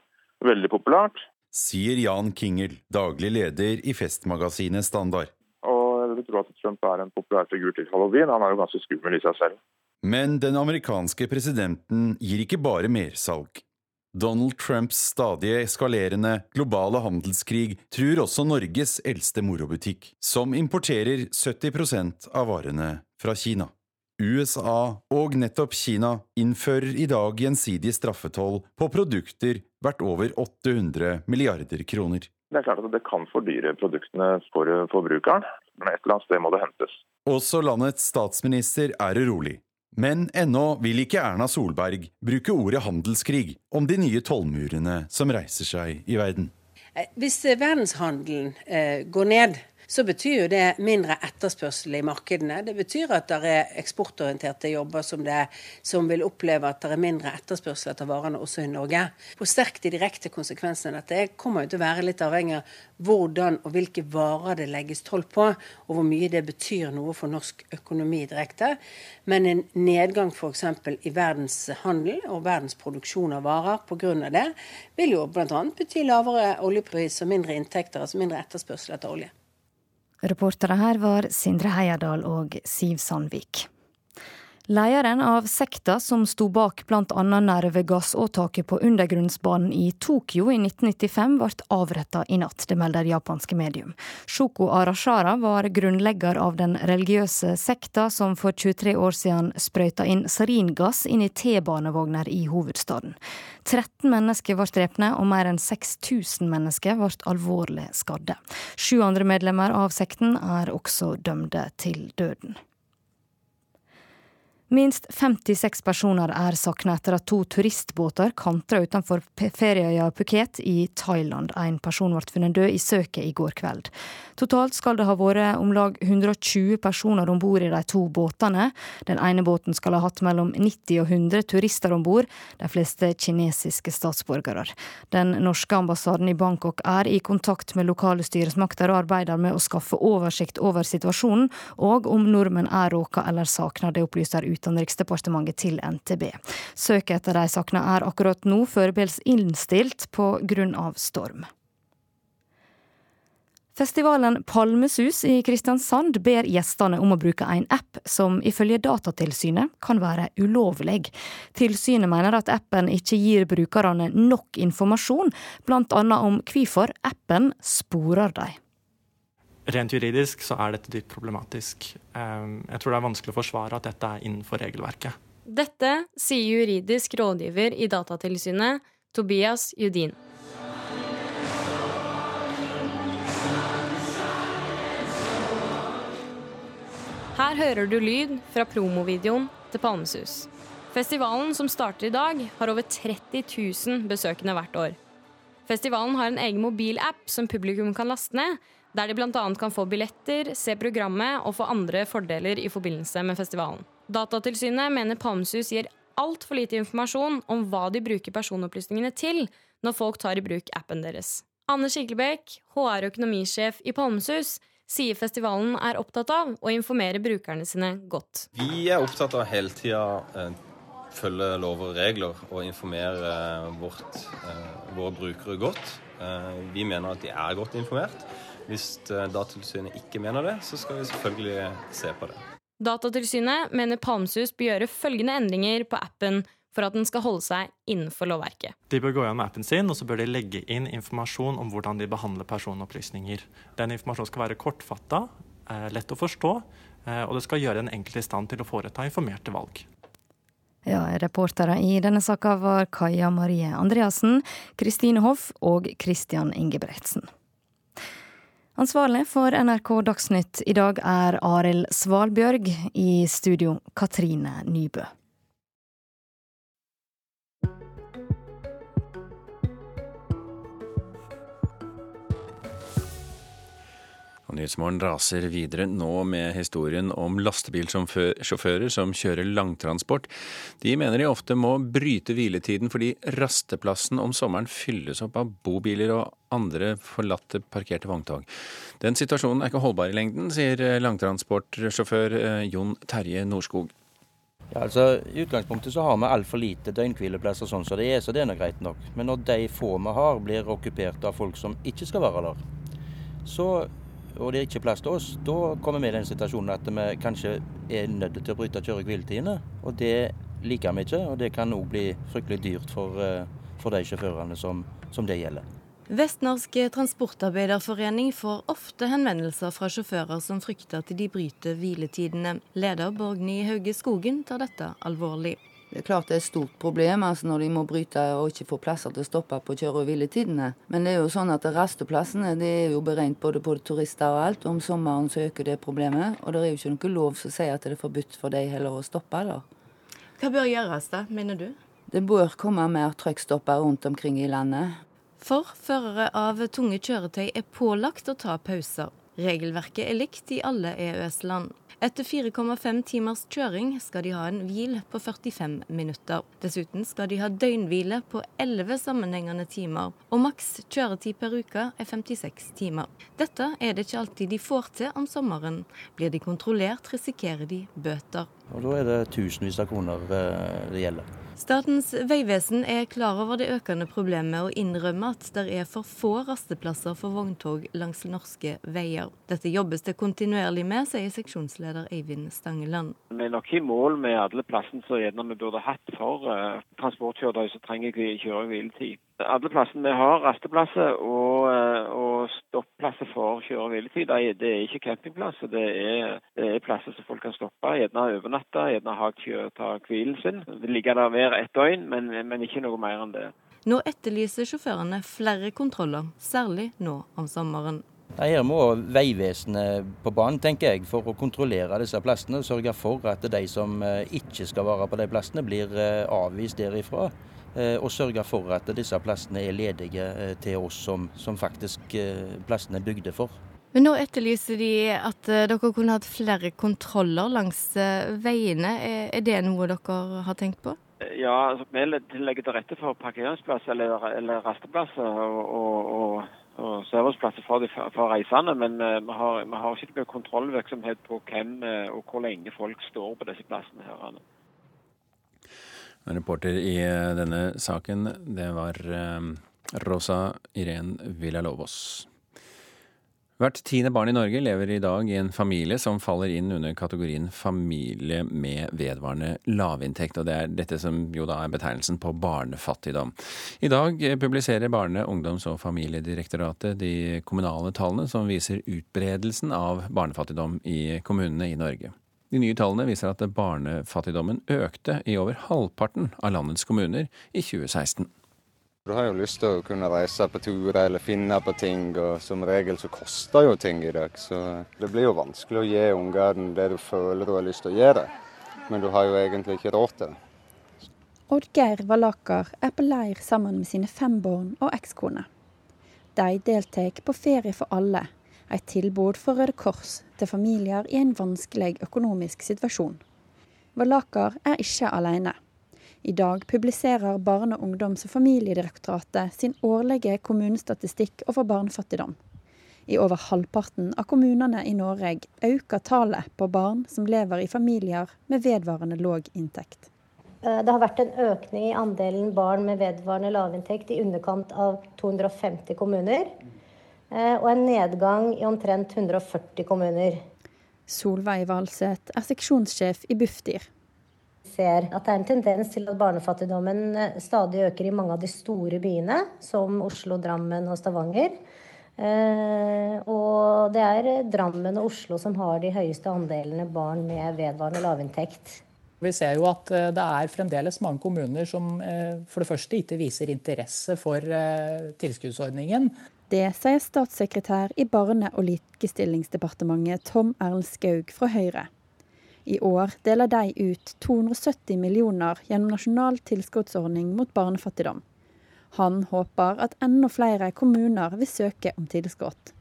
Veldig populært. Sier Jan Kingel, daglig leder i festmagasinet Standard. Og jeg vil tro at Trump er en populær figur til halloween. Han er jo ganske skummel i seg selv. Men den amerikanske presidenten gir ikke bare mersalg. Donald Trumps stadig eskalerende globale handelskrig truer også Norges eldste morobutikk, som importerer 70% av varene fra Kina. USA og nettopp Kina innfører i dag gjensidig straffetoll på produkter verdt over 800 milliarder kroner. Det er klart at det kan fordyre produktene for forbrukeren, men et eller annet sted må det hentes. Også landets statsminister er urolig. Men ennå vil ikke Erna Solberg bruke ordet handelskrig om de nye tollmurene som reiser seg i verden. Eh, hvis verdenshandelen eh, går ned, så betyr jo det mindre etterspørsel i markedene. Det betyr at det er eksportorienterte jobber som, det, som vil oppleve at det er mindre etterspørsel etter varene også i Norge. Hvor sterkt de direkte konsekvensene av dette kommer jo til å være litt avhengig av hvordan og hvilke varer det legges toll på, og hvor mye det betyr noe for norsk økonomi direkte. Men en nedgang f.eks. i verdenshandel og verdensproduksjon av varer pga. det, vil jo bl.a. bety lavere oljepris og mindre inntekter, altså mindre etterspørsel etter olje. Reportere her var Sindre Heierdal og Siv Sandvik. Lederen av sekta som sto bak bl.a. nervegassåtaket på undergrunnsbanen i Tokyo i 1995, ble avretta i natt, det melder japanske medium. Shoko Arashara var grunnlegger av den religiøse sekta som for 23 år siden sprøyta inn saringass inn i T-banevogner i hovedstaden. 13 mennesker ble drepne, og mer enn 6000 mennesker ble alvorlig skadde. Sju andre medlemmer av sekten er også dømte til døden. Minst 56 personer er savnet etter at to turistbåter kantra utenfor ferieøya Phuket i Thailand. En person ble funnet død i søket i går kveld. Totalt skal det ha vært om lag 120 personer om bord i de to båtene. Den ene båten skal ha hatt mellom 90 og 100 turister om bord, de fleste kinesiske statsborgere. Den norske ambassaden i Bangkok er i kontakt med lokale styresmakter og arbeider med å skaffe oversikt over situasjonen, og om nordmenn er råka eller savna. Det opplyser ut Utenriksdepartementet til NTB. Søket etter de savna er akkurat nå foreløpig innstilt av storm. Festivalen Palmesus i Kristiansand ber gjestene om å bruke en app som ifølge Datatilsynet kan være ulovlig. Tilsynet mener at appen ikke gir brukerne nok informasjon, bl.a. om hvorfor appen sporer dem. Rent juridisk så er dette dypt problematisk. Ehm, jeg tror det er vanskelig å forsvare at dette er innenfor regelverket. Dette sier juridisk rådgiver i Datatilsynet, Tobias Judin. Her hører du lyd fra promovideoen til Palmesus. Festivalen som starter i dag, har over 30 000 besøkende hvert år. Festivalen har en egen mobilapp som publikum kan laste ned, der de bl.a. kan få billetter, se programmet og få andre fordeler i forbindelse med festivalen. Datatilsynet mener Palmesus gir altfor lite informasjon om hva de bruker personopplysningene til når folk tar i bruk appen deres. Anne Skiklebekk, HR- og økonomisjef i Palmesus, sier festivalen er opptatt av å informere brukerne sine godt. Vi er opptatt av hele tida eh, følge lover og regler og informere eh, vårt, eh, våre brukere godt. Vi mener at de er godt informert. Hvis eh, Datatilsynet ikke mener det, så skal vi selvfølgelig se på det. Datatilsynet mener Palmsus bør gjøre følgende endringer på appen for at den skal holde seg innenfor lovverket. De bør gå gjennom appen sin og så bør de legge inn informasjon om hvordan de behandler personopplysninger. Den informasjonen skal være kortfatta, eh, lett å forstå, eh, og det skal gjøre den enkelte i stand til å foreta informerte valg. Ja, Reportere i denne saka var Kaja Marie Andreassen, Kristine Hoff og Christian Ingebretsen. Ansvarlig for NRK Dagsnytt i dag er Arild Svalbjørg, i studio Katrine Nybø. Nyhetsmorgen raser videre nå med historien om lastebilsjåfører som kjører langtransport. De mener de ofte må bryte hviletiden fordi rasteplassen om sommeren fylles opp av bobiler og andre forlatte parkerte vogntog. Den situasjonen er ikke holdbar i lengden, sier langtransportsjåfør eh, Jon Terje Norskog. Ja, altså, I utgangspunktet så har vi altfor lite døgnhvileplasser sånn som det er, så det er nå greit nok. Men når de få vi har blir okkupert av folk som ikke skal være der, så og det er ikke plass til oss, da kommer vi i den situasjonen at vi kanskje er nødt til å bryte kjøre- og hviletidene. Og det liker vi ikke, og det kan òg bli fryktelig dyrt for, eh, for de sjåførene som, som det gjelder. Vestnorsk transportarbeiderforening får ofte henvendelser fra sjåfører som frykter at de bryter hviletidene. Leder Borgny Hauge Skogen tar dette alvorlig. Det er klart det er et stort problem altså når de må bryte og ikke få plasser til å stoppe på kjøre- og hviletidene. Men det er jo sånn at rasteplassene det er jo beregnet både på turister og alt. Om sommeren så øker det problemet. Og det er jo ikke noe lov som sier at det er forbudt for dem heller å stoppe. da. Hva bør gjøres da, mener du? Det bør komme mer trøkkstopper rundt omkring i landet. For førere av tunge kjøretøy er pålagt å ta pauser. Regelverket er likt i alle EØS-land. Etter 4,5 timers kjøring skal de ha en hvil på 45 minutter. Dessuten skal de ha døgnhvile på 11 sammenhengende timer, og maks kjøretid per uke er 56 timer. Dette er det ikke alltid de får til om sommeren. Blir de kontrollert, risikerer de bøter. Og Da er det tusenvis av kroner eh, det gjelder. Statens vegvesen er klar over det økende problemet og innrømmer at det er for få rasteplasser for vogntog langs norske veier. Dette jobbes det kontinuerlig med, sier seksjonsleder Eivind Stangeland. Vi er nok i mål med alle plassene som vi burde hatt for uh, transportkjøretøy som trenger kjøre- og hviletid. Alle plassene vi har rasteplasser og, uh, og stopplasser for kjøre- og hviletid, det er ikke campingplasser. Det er, det er plasser som folk kan stoppe, gjerne overnatte, gjerne ha ta hvilen sin. Det ligger der hver ett døgn, men, men ikke noe mer enn det. Nå etterlyser sjåførene flere kontroller, særlig nå om sommeren. Her må Vegvesenet på banen, tenker jeg, for å kontrollere disse plassene. Sørge for at de som eh, ikke skal være på de plassene, blir eh, avvist derifra. Eh, og sørge for at disse plassene er ledige til oss som, som faktisk plassene er bygde for. Men nå etterlyser de at dere kunne hatt flere kontroller langs veiene. Er det noe dere har tenkt på? Ja, altså, vi legger til rette for parkeringsplasser eller, eller rasteplasser. og, og, og og serviceplasser for, for reisende, men vi, har, vi, har, ikke noe kontrollvirksomhet på hvem og hvor lenge folk står på disse plassene. her. Reporter i eh, denne saken, det var uh, Rosa Irén Villalovos. Hvert tiende barn i Norge lever i dag i en familie som faller inn under kategorien familie med vedvarende lavinntekt, og det er dette som jo da er betegnelsen på barnefattigdom. I dag publiserer Barne-, ungdoms- og familiedirektoratet de kommunale tallene som viser utbredelsen av barnefattigdom i kommunene i Norge. De nye tallene viser at barnefattigdommen økte i over halvparten av landets kommuner i 2016. Du har jo lyst til å kunne reise på turer eller finne på ting, og som regel så koster jo ting i dag. Så det blir jo vanskelig å gi ungene det du føler du har lyst til å gi dem, men du har jo egentlig ikke råd til det. Oddgeir Valaker er på leir sammen med sine fem barn og ekskone. De deltar på Ferie for alle, et tilbud for Røde Kors til familier i en vanskelig økonomisk situasjon. Valaker er ikke alene. I dag publiserer Barne-, ungdoms- og familiedirektoratet sin årlige kommunestatistikk over barnefattigdom. I over halvparten av kommunene i Norge øker tallet på barn som lever i familier med vedvarende låg inntekt. Eh, det har vært en økning i andelen barn med vedvarende lavinntekt i underkant av 250 kommuner. Eh, og en nedgang i omtrent 140 kommuner. Solveig Valseth er seksjonssjef i Bufdir ser at det er en tendens til at barnefattigdommen eh, stadig øker i mange av de store byene, som Oslo, Drammen og Stavanger. Eh, og det er Drammen og Oslo som har de høyeste andelene barn med vedvarende lavinntekt. Vi ser jo at det er fremdeles mange kommuner som for det første ikke viser interesse for tilskuddsordningen. Det sier statssekretær i Barne- og likestillingsdepartementet Tom Erlend Skaug fra Høyre. I år deler de ut 270 millioner gjennom nasjonal tilskuddsordning mot barnefattigdom. Han håper at enda flere kommuner vil søke om tilskudd.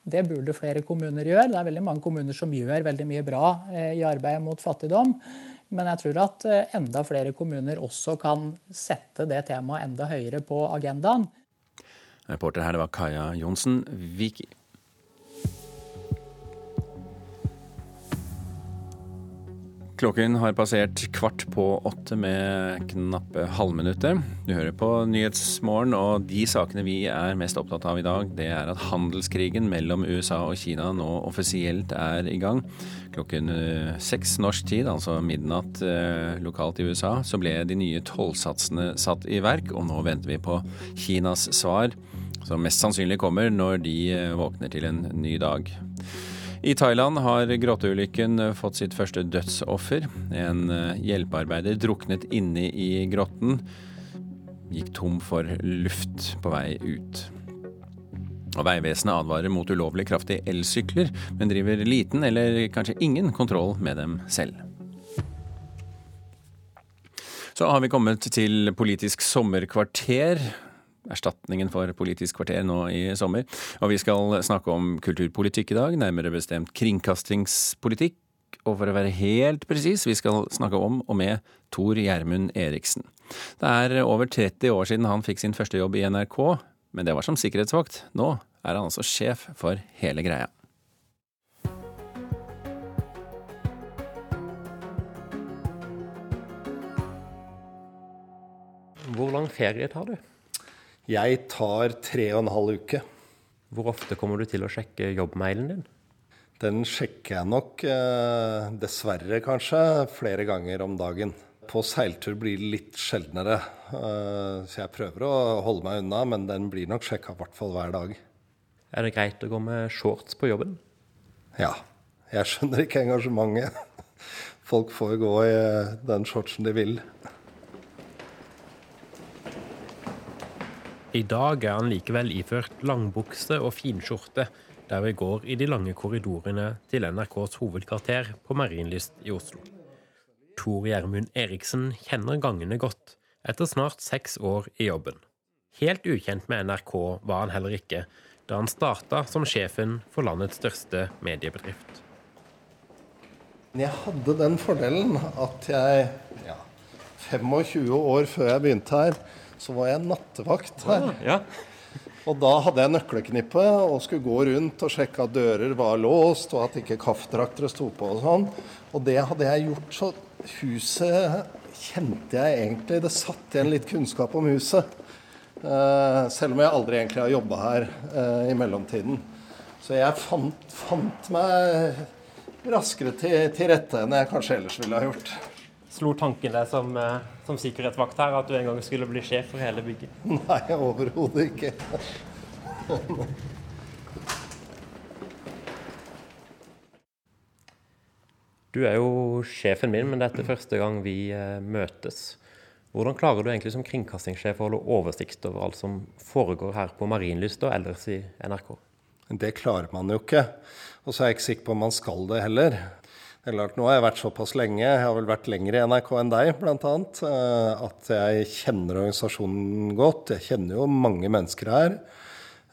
Det burde flere kommuner gjøre. Det er veldig mange kommuner som gjør veldig mye bra eh, i arbeidet mot fattigdom. Men jeg tror at eh, enda flere kommuner også kan sette det temaet enda høyere på agendaen. Reporter her det var Kaja Johnsen Viki. Klokken har passert kvart på åtte med knappe halvminuttet. Du hører på Nyhetsmorgen, og de sakene vi er mest opptatt av i dag, det er at handelskrigen mellom USA og Kina nå offisielt er i gang. Klokken eh, seks norsk tid, altså midnatt eh, lokalt i USA, så ble de nye tollsatsene satt i verk, og nå venter vi på Kinas svar, som mest sannsynlig kommer når de eh, våkner til en ny dag. I Thailand har grotteulykken fått sitt første dødsoffer. En eh, hjelpearbeider druknet inne i grotten. Gikk tom for luft på vei ut. Og Vegvesenet advarer mot ulovlig kraftige elsykler, men driver liten eller kanskje ingen kontroll med dem selv. Så har vi kommet til Politisk sommerkvarter erstatningen for Politisk kvarter nå i sommer. Og vi skal snakke om kulturpolitikk i dag, nærmere bestemt kringkastingspolitikk. Og for å være helt presis, vi skal snakke om og med Tor Gjermund Eriksen. Det er over 30 år siden han fikk sin første jobb i NRK, men det var som sikkerhetsvakt. Nå er han altså sjef for hele greia. Hvor lang ferie tar du? Jeg tar tre og en halv uke. Hvor ofte kommer du til å sjekke jobbmailen din? Den sjekker jeg nok, eh, dessverre kanskje, flere ganger om dagen. På seiltur blir det litt sjeldnere, eh, så jeg prøver å holde meg unna, men den blir nok sjekka i hvert fall hver dag. Er det greit å gå med shorts på jobben? Ja. Jeg skjønner ikke engasjementet. Folk får gå i den shortsen de vil. I dag er han likevel iført langbukse og finskjorte. der vi går i de lange korridorene til NRKs hovedkvarter på Marienlyst i Oslo. Tor Gjermund Eriksen kjenner gangene godt etter snart seks år i jobben. Helt ukjent med NRK var han heller ikke da han starta som sjefen for landets største mediebedrift. Jeg hadde den fordelen at jeg ja, 25 år før jeg begynte her, så var jeg nattevakt her. Ja, ja. Og da hadde jeg nøkkelknippe og skulle gå rundt og sjekke at dører var låst, og at ikke kaffedraktere sto på og sånn. Og det hadde jeg gjort, så huset kjente jeg egentlig Det satt igjen litt kunnskap om huset. Uh, selv om jeg aldri egentlig har jobba her uh, i mellomtiden. Så jeg fant, fant meg raskere til, til, rette enn jeg kanskje ellers ville ha gjort. Slo tanken deg som, uh, som sikkerhetsvakt her at du en gang skulle bli sjef for hele bygget? Nei, overhodet ikke. Du er jo sjefen min, men dette er første gang vi møtes. Hvordan klarer du egentlig som kringkastingssjef å holde oversikt over alt som foregår her på Marienlyst og ellers i NRK? Det klarer man jo ikke. Og så er jeg ikke sikker på om man skal det heller. Det er Nå har jeg vært såpass lenge, jeg har vel vært lenger i NRK enn deg bl.a., eh, at jeg kjenner organisasjonen godt. Jeg kjenner jo mange mennesker her.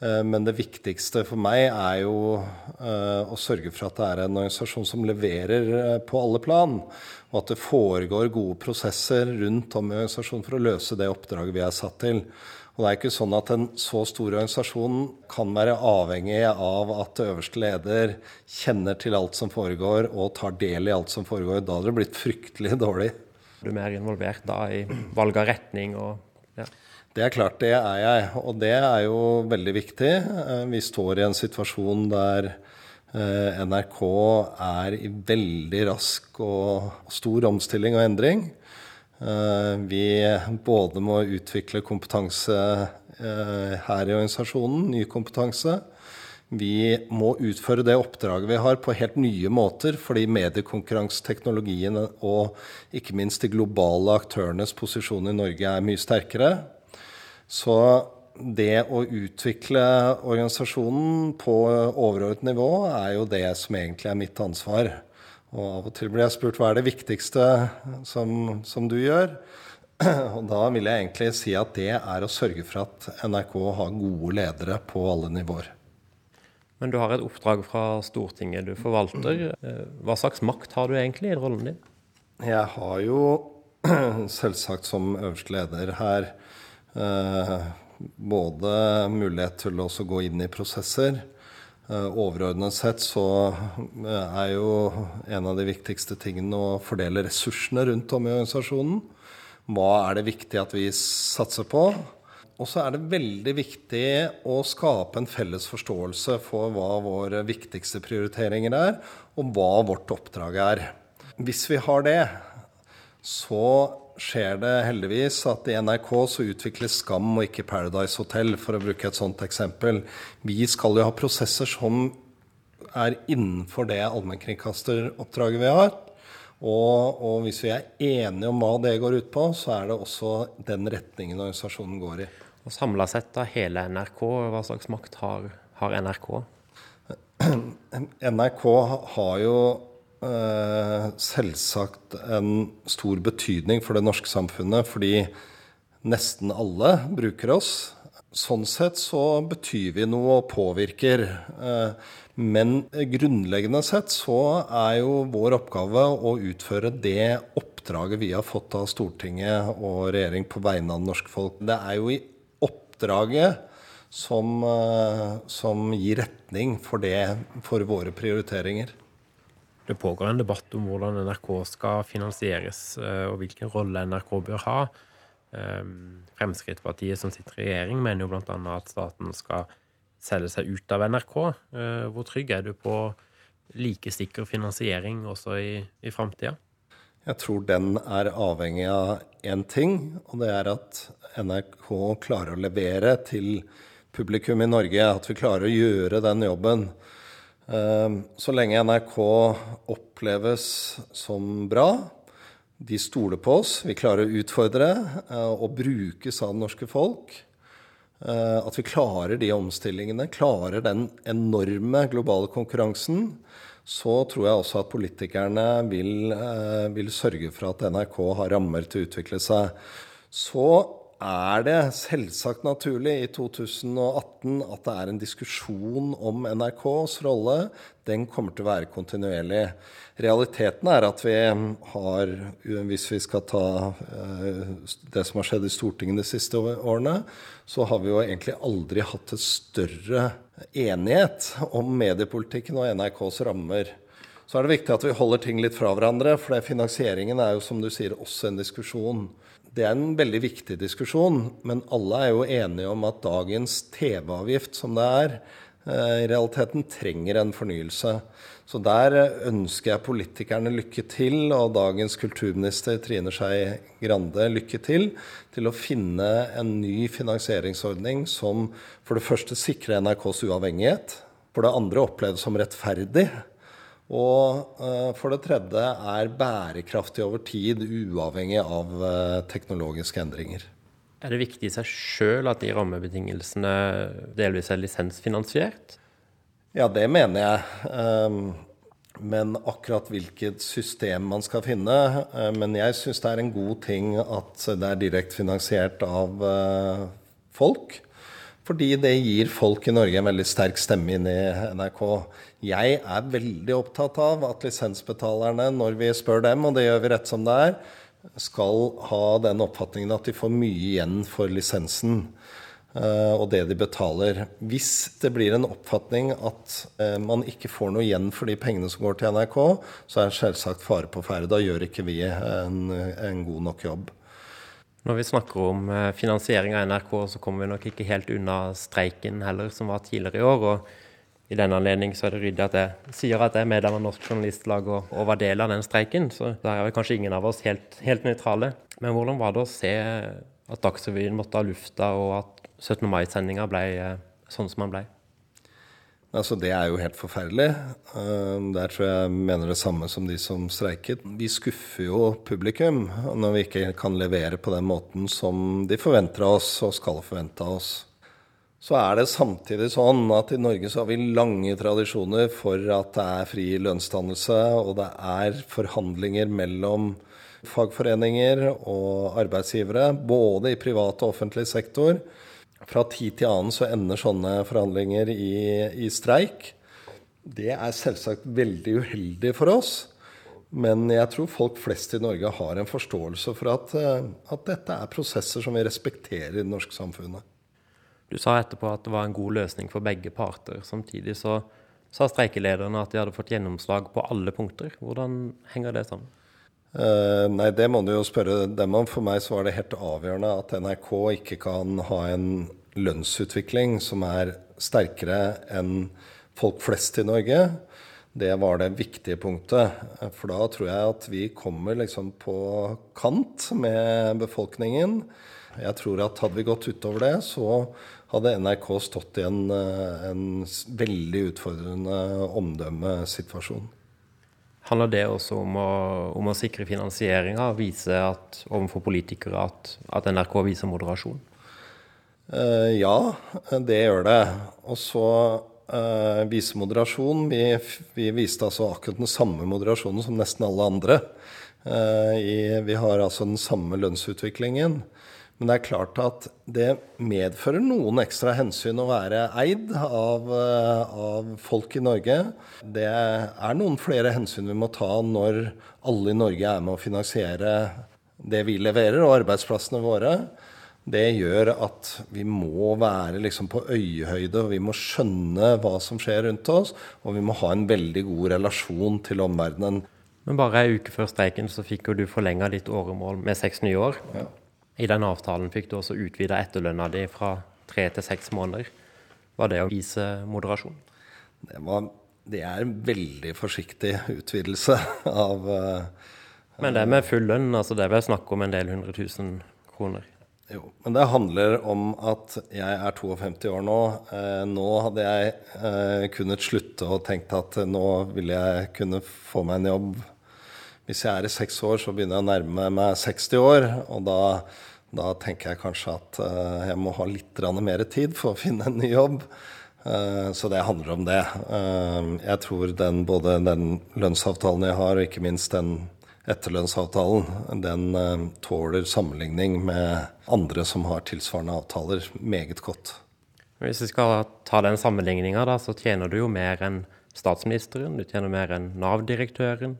Eh, men det viktigste for meg er jo eh, å sørge for at det er en organisasjon som leverer på alle plan og at det foregår gode prosesser rundt om i organisasjonen for å løse det oppdraget vi er satt til. Og det er ikke sånn at en så stor organisasjon kan være avhengig av at øverste leder kjenner til alt som foregår og tar del i alt som foregår. Da hadde det blitt fryktelig dårlig. Du er mer involvert da i valg av retning og ja. Det er klart, det er jeg. Og det er jo veldig viktig. Eh, vi står i en situasjon der Eh, NRK er i veldig rask og stor omstilling og endring. Eh, vi både må utvikle kompetanse eh, her i organisasjonen, ny kompetanse. Vi må utføre det oppdraget vi har på helt nye måter, fordi mediekonkurranseteknologien og ikke minst de globale aktørenes posisjon i Norge er mye sterkere. Så det å utvikle organisasjonen på overordnet nivå er jo det som egentlig er mitt ansvar. Og av og til blir jeg spurt hva er det viktigste som, som du gjør. Og da vil jeg egentlig si at det er å sørge for at NRK har gode ledere på alle nivåer. Men du har et oppdrag fra Stortinget du forvalter. Hva slags makt har du egentlig i rollen din? Jeg har jo selvsagt som øverste leder her eh, både mulighet til å gå inn i prosesser. Eh, overordnet sett så eh, er jo en av de viktigste tingene å fordele ressursene rundt om i organisasjonen. Hva er det viktig at vi satser på? Og så er det veldig viktig å skape en felles forståelse for hva våre viktigste prioriteringer er, og hva vårt oppdrag er. Hvis vi har det, så skjer det heldigvis at i NRK så utvikles Skam og ikke Paradise Hotel, for å bruke et sånt eksempel. Vi skal jo ha prosesser som er innenfor det allmennkringkasteroppdraget vi har. Og, og, hvis vi er enige om hva det går ut på, så er det også den retningen organisasjonen går i. Og Samla sett av hele NRK, hva slags makt har, har NRK? NRK har jo selvsagt en stor betydning for det norske samfunnet, fordi nesten alle bruker oss. Sånn sett så betyr vi noe og påvirker. Eh, men grunnleggende sett så er jo vår oppgave å utføre det oppdraget vi har fått av Stortinget og regjering på vegne av det norske folk. Det er jo i oppdraget som, eh, som gir retning for, det, for våre prioriteringer. Det pågår en debatt om hvordan NRK skal finansieres, eh, og hvilken rolle NRK bør ha. Ehm, Fremskrittspartiet som sitter i regjering, mener jo bl.a. at staten skal selge seg ut av NRK. Eh, hvor trygg er du på like sikker finansiering også i, i framtida? Jeg tror den er avhengig av én ting, og det er at NRK klarer å levere til publikum i Norge. At vi klarer å gjøre den jobben. Ehm, så lenge NRK oppleves som bra, de stoler på oss, vi klarer å utfordre eh, og brukes av det norske folk, At vi klarer de omstillingene, klarer den enorme globale konkurransen. Så tror jeg også at politikerne vil, vil sørge for at NRK har rammer til å utvikle seg. Så er det selvsagt naturlig i 2018 at det er en diskusjon om NRKs rolle. Den kommer til å være kontinuerlig. Realiteten er at vi har, hvis vi skal ta eh, det som har skjedd i Stortinget de siste årene, så har vi jo egentlig aldri hatt et større enighet om mediepolitikken og NRKs rammer. Så er det viktig at vi holder ting litt fra hverandre, for finansieringen er jo som du sier også en diskusjon. Det er en veldig viktig diskusjon, men alle er jo enige om at dagens TV-avgift som det er, eh, i realiteten trenger en fornyelse. Så der ønsker jeg politikerne lykke til, og dagens kulturminister Trine Skei Grande lykke til, til å finne en ny finansieringsordning som for det første sikrer NRKs uavhengighet, for det andre oppleves som rettferdig, og uh, for det tredje er bærekraftig over tid, uavhengig av uh, teknologiske endringer. Er det viktig i seg sjøl at de rammebetingelsene delvis er lisensfinansiert? Ja, det mener jeg. Um, men akkurat hvilket system man skal finne uh, Men jeg syns det er en god ting at det er direkte finansiert av folk. Fordi det gir folk i Norge en veldig sterk stemme inn i NRK. Jeg er veldig opptatt av at lisensbetalerne, når vi spør dem, og det gjør vi rett som det er, skal ha den oppfatningen at de får mye igjen for lisensen uh, og det de betaler. Hvis det blir en oppfatning at uh, man ikke får noe igjen for de pengene som går til NRK, så er det selvsagt fare på ferde. Da gjør ikke vi en, en god nok jobb. Når vi snakker om eh, finansiering av NRK, så kommer vi nok ikke helt unna streiken heller, som var tidligere i år. og I den anledning så er det ryddig at jeg sier at jeg er medlem av Norsk Journalistlag og, og var del av den streiken. Så da er kanskje ingen av oss helt, helt nøytrale. Men hvordan var det å se at Dagsrevyen måtte ha lufta, og at 17. mai-sendinga ble eh, sånn som den ble? Altså, det er jo helt forferdelig. Eh, der tror jeg mener det samme som de som streiket. Vi skuffer jo publikum når vi ikke kan levere på den måten som de forventer av oss og skal forvente av oss. Så er det samtidig sånn at i Norge så har vi lange tradisjoner for at det er fri lønnsdannelse, og det er forhandlinger mellom fagforeninger og arbeidsgivere, både i privat og offentlig sektor fra tid til annen så ender sånne forhandlinger i, i streik. Det er selvsagt veldig uheldig for oss. Men jeg tror folk flest i Norge har en forståelse for at, eh, at, dette er prosesser som vi respekterer i det norske samfunnet. Du sa etterpå at det var en god løsning for begge parter. Samtidig så sa streikelederne at de hadde fått gjennomslag på alle punkter. Hvordan henger det sammen? Uh, nei, det må du jo spørre dem om. For meg så var det helt avgjørende at NRK ikke kan ha en lønnsutvikling som er sterkere enn folk flest i Norge. Det var det viktige punktet. For da tror jeg at vi kommer liksom på kant med befolkningen. Jeg tror at hadde vi gått utover det, så hadde NRK stått i en, en veldig utfordrende omdømmesituasjon. Handler det også om å, om å sikre finansieringa, vise at, overfor politikere at, at NRK viser moderasjon? Uh, ja, det gjør det. Og så uh, vise moderasjon. Vi, vi, viste altså akkurat den samme moderasjonen som nesten alle andre. Uh, i, vi har altså den samme lønnsutviklingen. Men det er klart at det medfører noen ekstra hensyn å være eid av, av, folk i Norge. Det er noen flere hensyn vi må ta når alle i Norge er med å finansiere det vi leverer, og arbeidsplassene våre det gjør at vi må være liksom på øyehøyde, og vi må skjønne hva som skjer rundt oss, og vi må ha en veldig god relasjon til omverdenen. Men bare ei uke før streiken så fikk jo du forlenga ditt åremål med seks nye år. Ja. I den avtalen fikk du også utvida etterlønna di fra tre til seks måneder. Var det å vise moderasjon? Det, var, det er en veldig forsiktig utvidelse av uh, Men det er med full lønn? altså Det er vel snakk om en del hundre tusen kroner? Jo, men det handler om at jeg er 52 år nå. Eh, nå hadde jeg eh, kunnet slutte og tenkt at nå ville jeg kunne få meg en jobb. Hvis jeg er i seks år, så begynner jeg å nærme meg 60 år. Og da, Da tenker jeg kanskje at eh, jeg må ha litt mer tid for å finne en ny jobb. Eh, så det handler om det. Eh, jeg tror den, både den lønnsavtalen jeg har, og ikke minst den etterlønnsavtalen, den tåler sammenligning med andre som har tilsvarende avtaler, meget godt. Hvis vi skal ta den sammenligninga, så tjener du jo mer enn statsministeren, du tjener mer enn Nav-direktøren,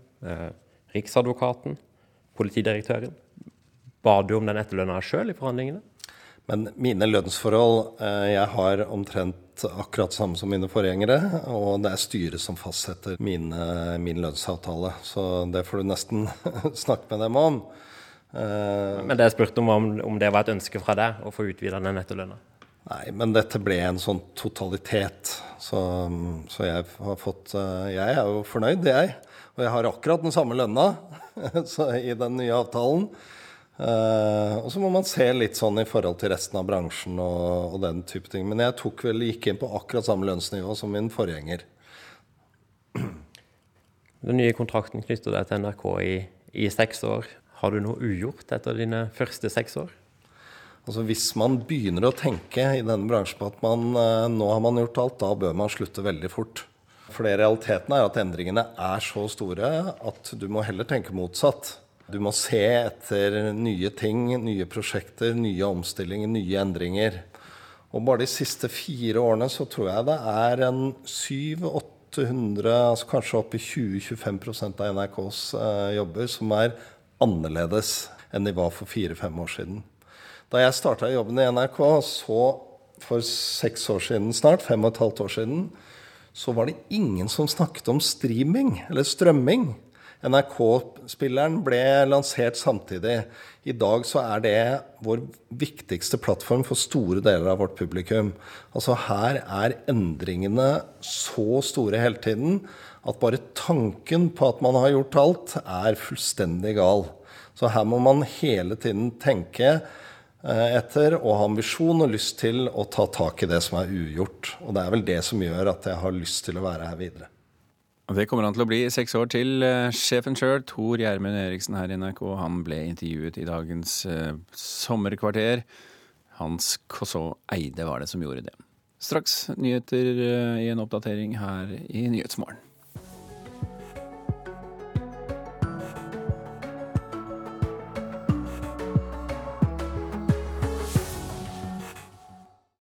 Riksadvokaten, politidirektøren. Ba du om den etterlønna sjøl i forhandlingene? Men mine lønnsforhold eh, Jeg har omtrent akkurat samme som mine forgjengere. Og det er styret som fastsetter mine, min lønnsavtale. Så det får du nesten snakke med dem om. Eh, men det jeg spurte om, om det var et ønske fra deg å få utvida den etterlønna? Nei, men dette ble en sånn totalitet. Så, så jeg har fått eh, Jeg er jo fornøyd, jeg. Og jeg har akkurat den samme lønna i den nye avtalen. Uh, og så må man se litt sånn i forhold til resten av bransjen og, og, den type ting. Men jeg tok vel, gikk inn på akkurat samme lønnsnivå som min forgjenger. Den nye kontrakten knytter deg til NRK i, i seks år. Har du noe ugjort etter dine første seks år? Altså Hvis man begynner å tenke i denne bransjen på at man, uh, nå har man gjort alt, da bør man slutte veldig fort. For det realiteten er at endringene er så store at du må heller tenke motsatt. Du må se etter nye ting, nye prosjekter, nye omstillinger, nye endringer. Og bare de siste fire årene så tror jeg det er en 700-800, altså kanskje opp i 20-25% av NRKs eh, jobber som er annerledes enn de var for fire-fem år siden. Da jeg starta jobben i NRK, så for seks år siden snart, fem og et halvt år siden, så var det ingen som snakket om streaming eller strømming. NRK-spilleren ble lansert samtidig. I dag så er det vår viktigste plattform for store deler av vårt publikum. Altså Her er endringene så store hele tiden at bare tanken på at man har gjort alt, er fullstendig gal. Så her må man hele tiden tenke etter og ha ambisjon og lyst til å ta tak i det som er ugjort. Og det er vel det som gjør at jeg har lyst til å være her videre. Og Det kommer han til å bli i seks år til. Eh, sjefen sjøl, Tor Gjermund Eriksen her i NRK, han ble intervjuet i dagens eh, sommerkvarter. Hans Kosso Eide var det som gjorde det. Straks nyheter eh, i en oppdatering her i Nyhetsmorgen.